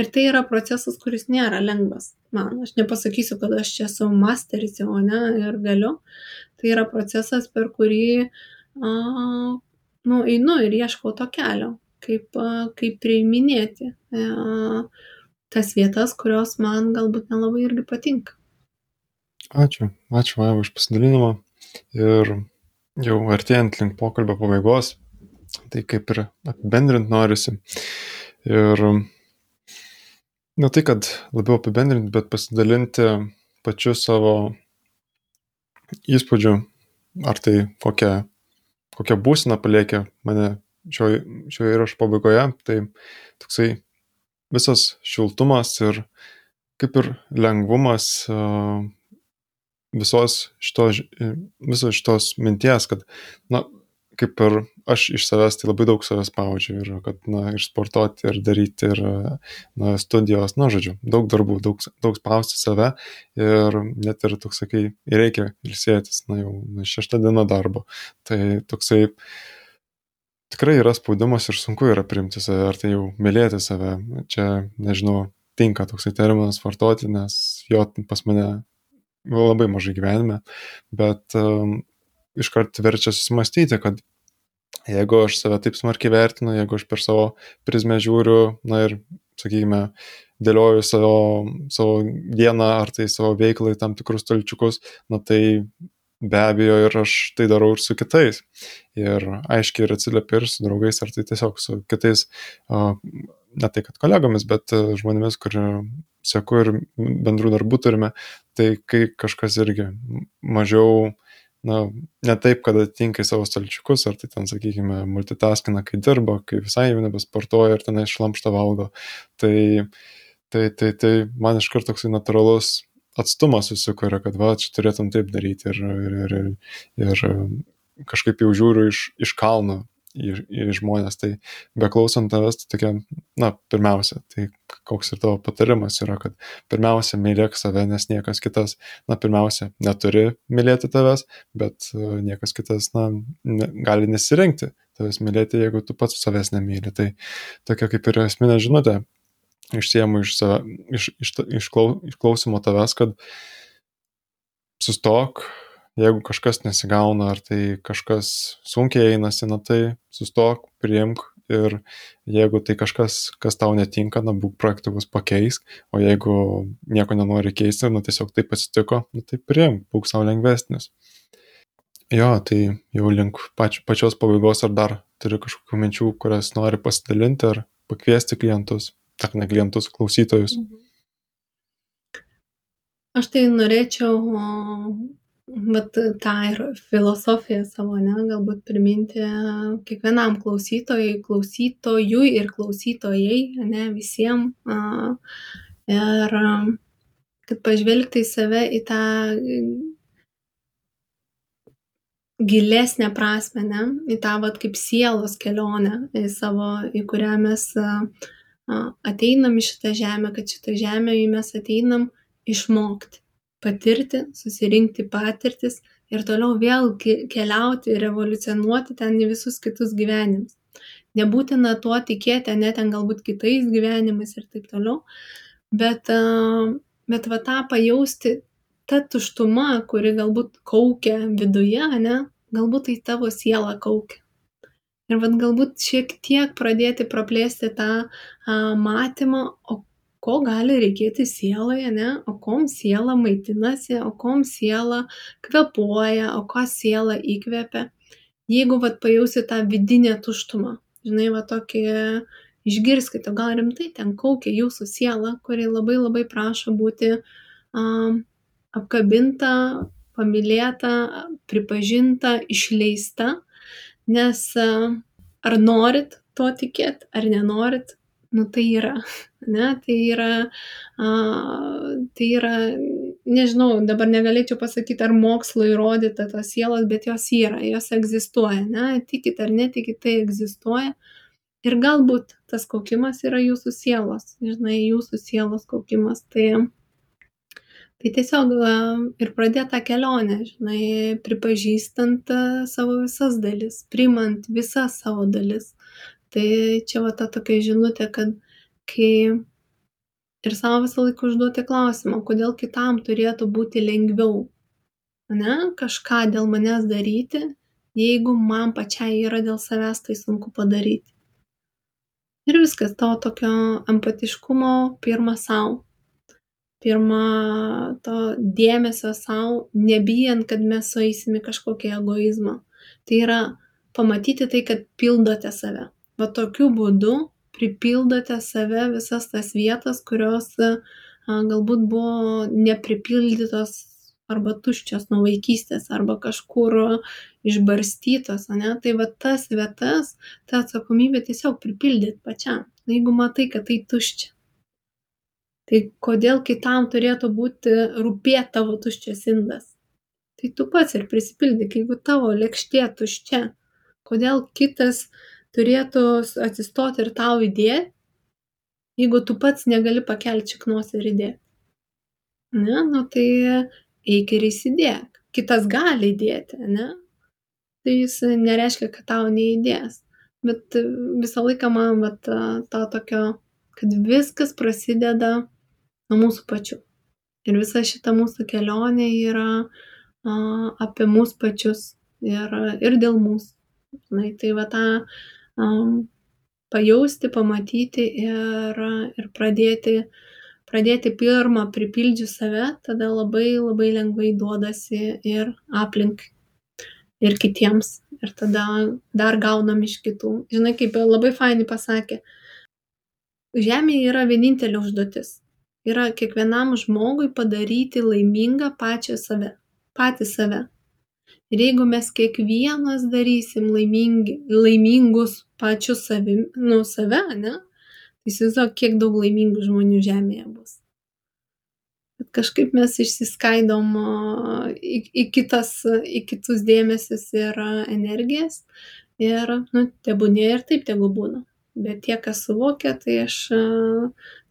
ir tai yra procesas, kuris nėra lengvas. Man, aš nepasakysiu, kad aš čia esu masteris jau, ne, ir galiu. Tai yra procesas, per kurį, a, nu, einu ir ieškau to kelio, kaip, a, kaip priiminėti a, tas vietas, kurios man galbūt nelabai irgi patinka. Ačiū, ačiū Vaiva už pasidalinimą. Ir jau artėjant link pokalbio pabaigos, tai kaip ir apibendrint norisi. Ir ne tai, kad labiau apibendrinti, bet pasidalinti pačiu savo įspūdžiu, ar tai kokią, kokią būseną paliekė mane šio, šio įrašo pabaigoje, tai toksai visas šiltumas ir kaip ir lengvumas visos šitos, visos šitos minties, kad, na, kaip ir aš iš savęs tai labai daug savęs spaudžiu ir kad, na, ir sportuoti, ir daryti, ir, na, studijos, na, žodžiu, daug darbų, daug, daug spausti save ir net ir toks, sakai, reikia ilsėtis, na, jau na, šeštą dieną darbo. Tai toksai tikrai yra spaudimas ir sunku yra priimti save, ar tai jau mylėti save. Čia, nežinau, tinka toksai terminas vartoti, nes jo pas mane labai mažai gyvenime, bet um, iškart verčia susimastyti, kad jeigu aš save taip smarkiai vertinu, jeigu aš per savo prizmę žiūriu, na ir, sakykime, dėlioju savo, savo dieną ar tai savo veiklą į tam tikrus talčiukus, na tai be abejo ir aš tai darau ir su kitais. Ir aiškiai ir atsiliepiu ir su draugais, ar tai tiesiog su kitais, ne tai kad kolegomis, bet žmonėmis, kurie seku ir bendrų darbų turime, tai kai kažkas irgi mažiau, na, ne taip, kad atitinka į savo stalčiukus, ar tai ten, sakykime, multitaskina, kai dirba, kai visai jau nebesportuoja ir tenai šlamštą valgo, tai, tai, tai, tai man iš karto toksai natūralus atstumas susikuria, kad va, čia turėtum taip daryti ir, ir, ir, ir kažkaip jau žiūriu iš, iš kalno į, į žmonės. Tai beklausant tavęs, tai tokia, na, pirmiausia, tai koks ir tavo patarimas yra, kad pirmiausia, mylėk save, nes niekas kitas, na, pirmiausia, neturi mylėti tavęs, bet e, niekas kitas, na, ne, gali nesirinkti tavęs mylėti, jeigu tu pats savęs nemyli. Tai tokia kaip ir esminė žinutė išsiemu iš, save, iš, iš, iš, klau, iš klausimo tavęs, kad sustok, jeigu kažkas nesigauna, ar tai kažkas sunkiai einasi, na tai sustok, priimk ir jeigu tai kažkas, kas tau netinka, na būk praktikus pakeisk, o jeigu nieko nenori keisti, na tiesiog taip atsitiko, na tai priimk, būk savo lengvesnis. Jo, tai jau link pač, pačios pabaigos ar dar turi kažkokių minčių, kurias nori pasidalinti ar pakviesti klientus, ar ne klientus, klausytojus. Mhm. Aš tai norėčiau vat tą ir filosofiją savo ane galbūt priminti kiekvienam klausytojui klausytojui ir klausytojai ane visiem a ir kad pažvelgti į save į tą gilesnę prasmę, ne, į tą vat kaip sielos kelionę, į savo, į kurią mes ateinam į šitą žemę, kad šitą žemę mes ateinam išmokti patirti, susirinkti patirtis ir toliau vėl keliauti ir evoliucionuoti ten į visus kitus gyvenimus. Nebūtina tuo tikėti, ne ten galbūt kitais gyvenimais ir taip toliau, bet, bet va tą pajausti, ta tuštuma, kuri galbūt kaukia viduje, ne, galbūt tai tavo siela kaukia. Ir vad galbūt šiek tiek pradėti praplėsti tą a, matymą, o ko gali reikėti sielai, ne, o kom siela maitinasi, o kom siela kvepuoja, o ką siela įkvepia. Jeigu vat pajausi tą vidinę tuštumą, žinai, va tokį išgirskite, gal rimtai ten kaukia jūsų siela, kuri labai labai prašo būti um, apkabinta, pamilėta, pripažinta, išleista, nes ar norit to tikėt, ar nenorit, nu tai yra. Ne, tai yra, a, tai yra, nežinau, dabar negalėčiau pasakyti, ar mokslo įrodyta tos sielos, bet jos yra, jos egzistuoja, ne, tikit ar netikit, tai egzistuoja. Ir galbūt tas kaukimas yra jūsų sielos, žinai, jūsų sielos kaukimas. Tai tai tiesiog ir pradėt tą kelionę žinai pripažįstant savo visas dalis priimant visas savo dalis tai čia va ta tokia žinutė kad kai ir sau visą laiką užduoti klausimą kodėl kitam turėtų būti lengviau ane kažką dėl manęs daryti jeigu man pačiai yra dėl savęs tai sunku padaryti ir viskas to tokio empatiškumo pirma sau pirma to dėmesio sau, nebijant, kad mes sueisim į kažkokį egoizmą. Tai yra pamatyti tai, kad pildote save. Va tokiu būdu pripildote save visas tas vietas, kurios a, galbūt buvo nepripildytos arba tuščios nuo vaikystės, arba kažkur išbarstytos, ne? Tai va tas vietas, ta atsakomybė tiesiog pripildyti pačiam. Jeigu matai, kad tai tuščia, tai kodėl kitam turėtų būti rūpėt tavo tuščias indas tai tu pats ir prisipildyk jeigu tavo lėkštė tuščia kodėl kitas turėtų atsistot ir tau įdėt jeigu tu pats negali pakelt šiknos ir įdėt ne nu tai eik ir įsidėk kitas gali įdėti ane tai jis nereiškia kad tau neįdės bet visą laiką man vat to tokio kad viskas prasideda nuo mūsų pačių. Ir visa šita mūsų kelionė yra a, apie mus pačius ir, ir dėl mūsų. Na, tai va tą um, pajausti, pamatyti ir, ir pradėti, pradėti pirmą pripildžius save, tada labai labai lengvai duodasi ir aplink, ir kitiems. Ir tada dar gaunam iš kitų. Žinai, kaip labai fainai pasakė, Žemėje yra vienintelė užduotis yra kiekvienam žmogui padaryti laimingą pačią save, patį save. Ir jeigu mes kiekvienas darysim laimingi, laimingus pačius savim, nu save, ne, tai įsivaizduok, kiek daug laimingų žmonių žemėje bus. Bet kažkaip mes išsiskaidom į, į, kitas, į kitus dėmesius ir energijas. Ir, nu, tebūnė ir taip tegu būna. Bet tie, kas suvokia, tai aš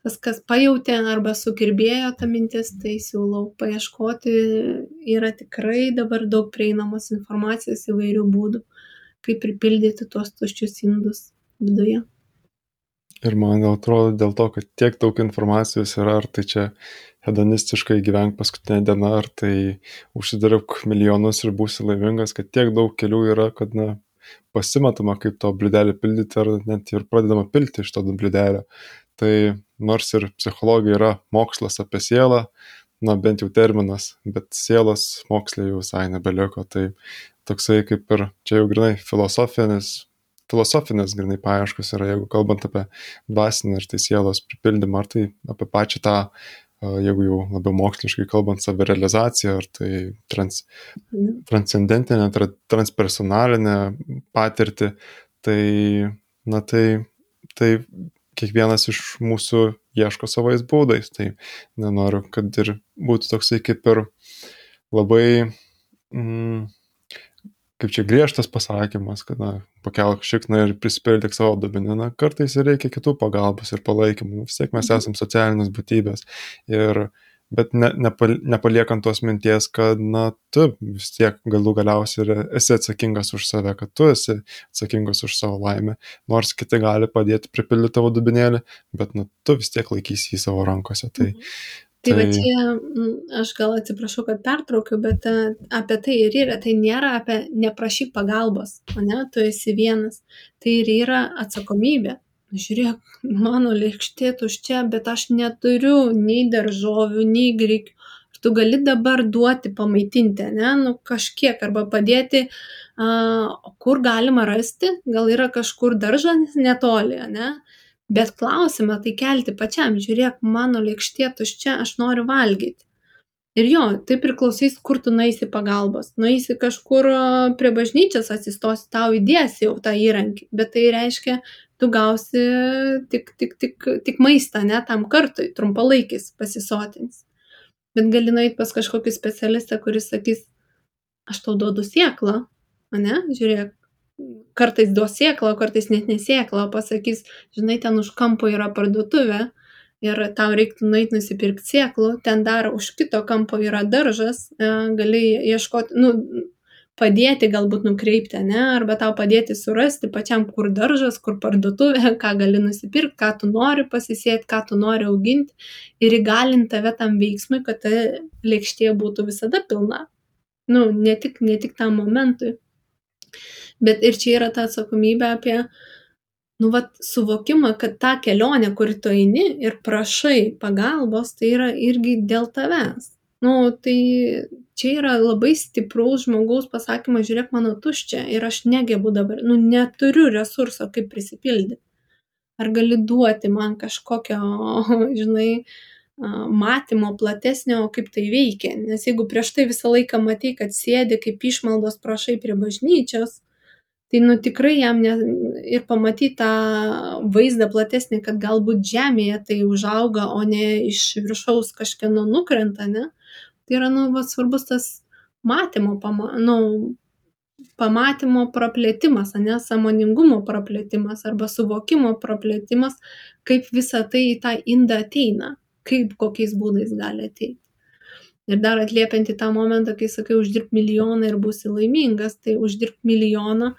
tas, kas pajutė arba sukirbėjo ta mintis, tai siūlau paieškoti. Yra tikrai dabar daug prieinamos informacijos įvairių būdų, kaip pripildyti tuos tuščius indus viduje. Ir man atrodo dėl to, kad tiek daug informacijos yra, ar tai čia hedonistiškai gyvenk paskutinę dieną, ar tai užsidirbk milijonus ir būsi laimingas, kad tiek daug kelių yra, kad na, pasimatoma, kaip to bliudelį pildyti, ar net ir pradedama pilti iš to bliudelio tai nors ir psichologija yra mokslas apie sielą, na bent jau terminas, bet sielos mokslė jau visai nebeliko, tai toksai kaip ir čia jau grinai filosofinis, filosofinės grinai paieškos yra, jeigu kalbant apie dvasinę ir tai sielos pripildymą, ar tai apie pačią tą jeigu jau labiau moksliškai kalbant, savirealizacija, ar tai trans, transcendentinė, tra, transpersonalinė patirtį, tai, na tai, tai kiekvienas iš mūsų ieško savais būdais, tai nenoriu, kad ir būtų toksai kaip ir labai, mm, kaip čia griežtas pasakymas, kad, na, pakelk šikną ir prisipildyk savo dubenį, na, kartais reikia kitų pagalbos ir palaikymų, vis tiek mes mhm. esame socialinės būtybės ir bet ne, nepal, nepaliekant tos minties, kad, na, tu vis tiek galų galiausiai esi atsakingas už save, kad tu esi atsakingas už savo laimę, nors kiti gali padėti pripildyti tavo dubinėlį, bet, na, tu vis tiek laikysi jį savo rankose. Tai, mhm. Tai, tai va čia, aš gal atsiprašau, kad pertraukiu, bet apie tai ir yra, tai nėra apie neprašyk pagalbos, o ne, tu esi vienas, tai ir yra atsakomybė žiūrėk, mano lėkštė tuščia, bet aš neturiu nei daržovių, nei grikių. Ir tu gali dabar duoti pamaitinti, ne, nu kažkiek, arba padėti, a, kur galima rasti, gal yra kažkur daržas netoli, ne. Bet klausimą tai kelti pačiam, žiūrėk, mano lėkštė tuščia, aš noriu valgyti. Ir jo, tai priklausys, kur tu naisi pagalbos. Naisi kažkur prie bažnyčios atsistosi, tau įdės jau tą įrankį, bet tai reiškia, tu gausi tik, tik, tik, tik maistą, ne tam kartui, trumpalaikis pasisotins. Bet gali nueiti pas kažkokį specialistą, kuris sakys, aš tau duodu sieklą, ne, žiūrėk, kartais duos sieklą, kartais net nesieklą, pasakys, žinai, ten už kampo yra parduotuvė, ir tau reiktų nueiti nusipirkti sėklų, ten dar už kito kampo yra daržas, e, gali ieškoti, nu, padėti galbūt nukreipti, ne, arba tau padėti surasti pačiam, kur daržas, kur parduotuvė, ką gali nusipirkti, ką tu nori pasisėti, ką tu nori auginti ir įgalinti tave tam veiksmui, kad ta lėkštė būtų visada pilna. Nu, ne tik, ne tik tam momentui. Bet ir čia yra ta atsakomybė apie nu vat suvokimą, kad ta kelionė, kur tu eini ir prašai pagalbos, tai yra irgi dėl tavęs. Nu, tai čia yra labai stipraus žmogaus pasakymas, žiūrėk, mano tuščia ir aš negebu dabar, nu, neturiu resurso, kaip prisipildyti. Ar gali duoti man kažkokio, žinai, matymo platesnio, kaip tai veikia. Nes jeigu prieš tai visą laiką matai, kad sėdi kaip išmaldos prašai prie bažnyčios, tai nu tikrai jam ne, ir pamatyti tą vaizdą platesnį, kad galbūt žemėje tai užauga, o ne iš viršaus kažkieno nukrenta, ne? Tai yra, nu, va, svarbus tas matymo, pama, nu, pamatymo praplėtimas, ne, samoningumo praplėtimas arba suvokimo praplėtimas, kaip visa tai į tą indą ateina, kaip kokiais būdais gali ateiti. Ir dar atliepiant į tą momentą, kai sakai, uždirb milijoną ir būsi laimingas, tai uždirb milijoną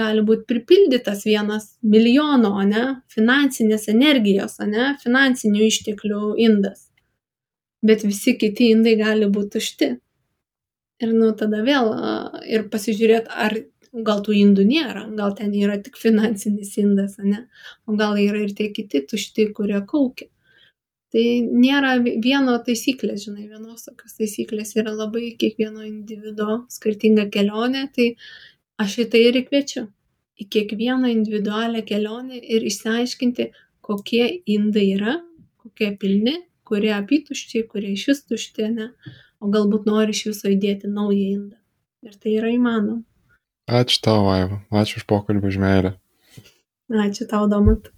gali būti pripildytas vienas milijono, ne, finansinės energijos, ne, finansinių išteklių indas. Bet visi kiti indai gali būti tušti. Ir nu tada vėl ir pasižiūrėti, ar gal tų indų nėra, gal ten yra tik finansinis indas, ne, o gal yra ir tie kiti tušti, kurie kaukia tai nėra vieno taisyklės, žinai, vienos tokios taisyklės yra labai kiekvieno individuo skirtinga kelionė, tai aš į tai ir kviečiu. Į kiekvieną individualią kelionę ir išsiaiškinti, kokie indai yra, kokie pilni, kurie apituščiai, kurie iš vis tušti, ne, o galbūt nori iš viso įdėti naują indą. Ir tai yra įmanoma. Ačiū tau, Vaiva. Ačiū už pokalbį, už meilę. Ačiū tau, Domat.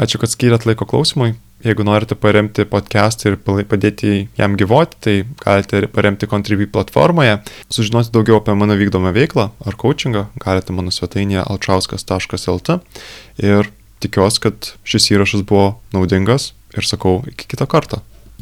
Ačiū, kad skyrėt laiko klausimui. Jeigu norite paremti podcastą ir padėti jam gyvoti, tai galite paremti Contribui platformoje. Sužinoti daugiau apie mano vykdomą veiklą ar coachingą galite mano svetainėje alčauskas.lt. Ir tikiuosi, kad šis įrašas buvo naudingas ir sakau iki kito karto.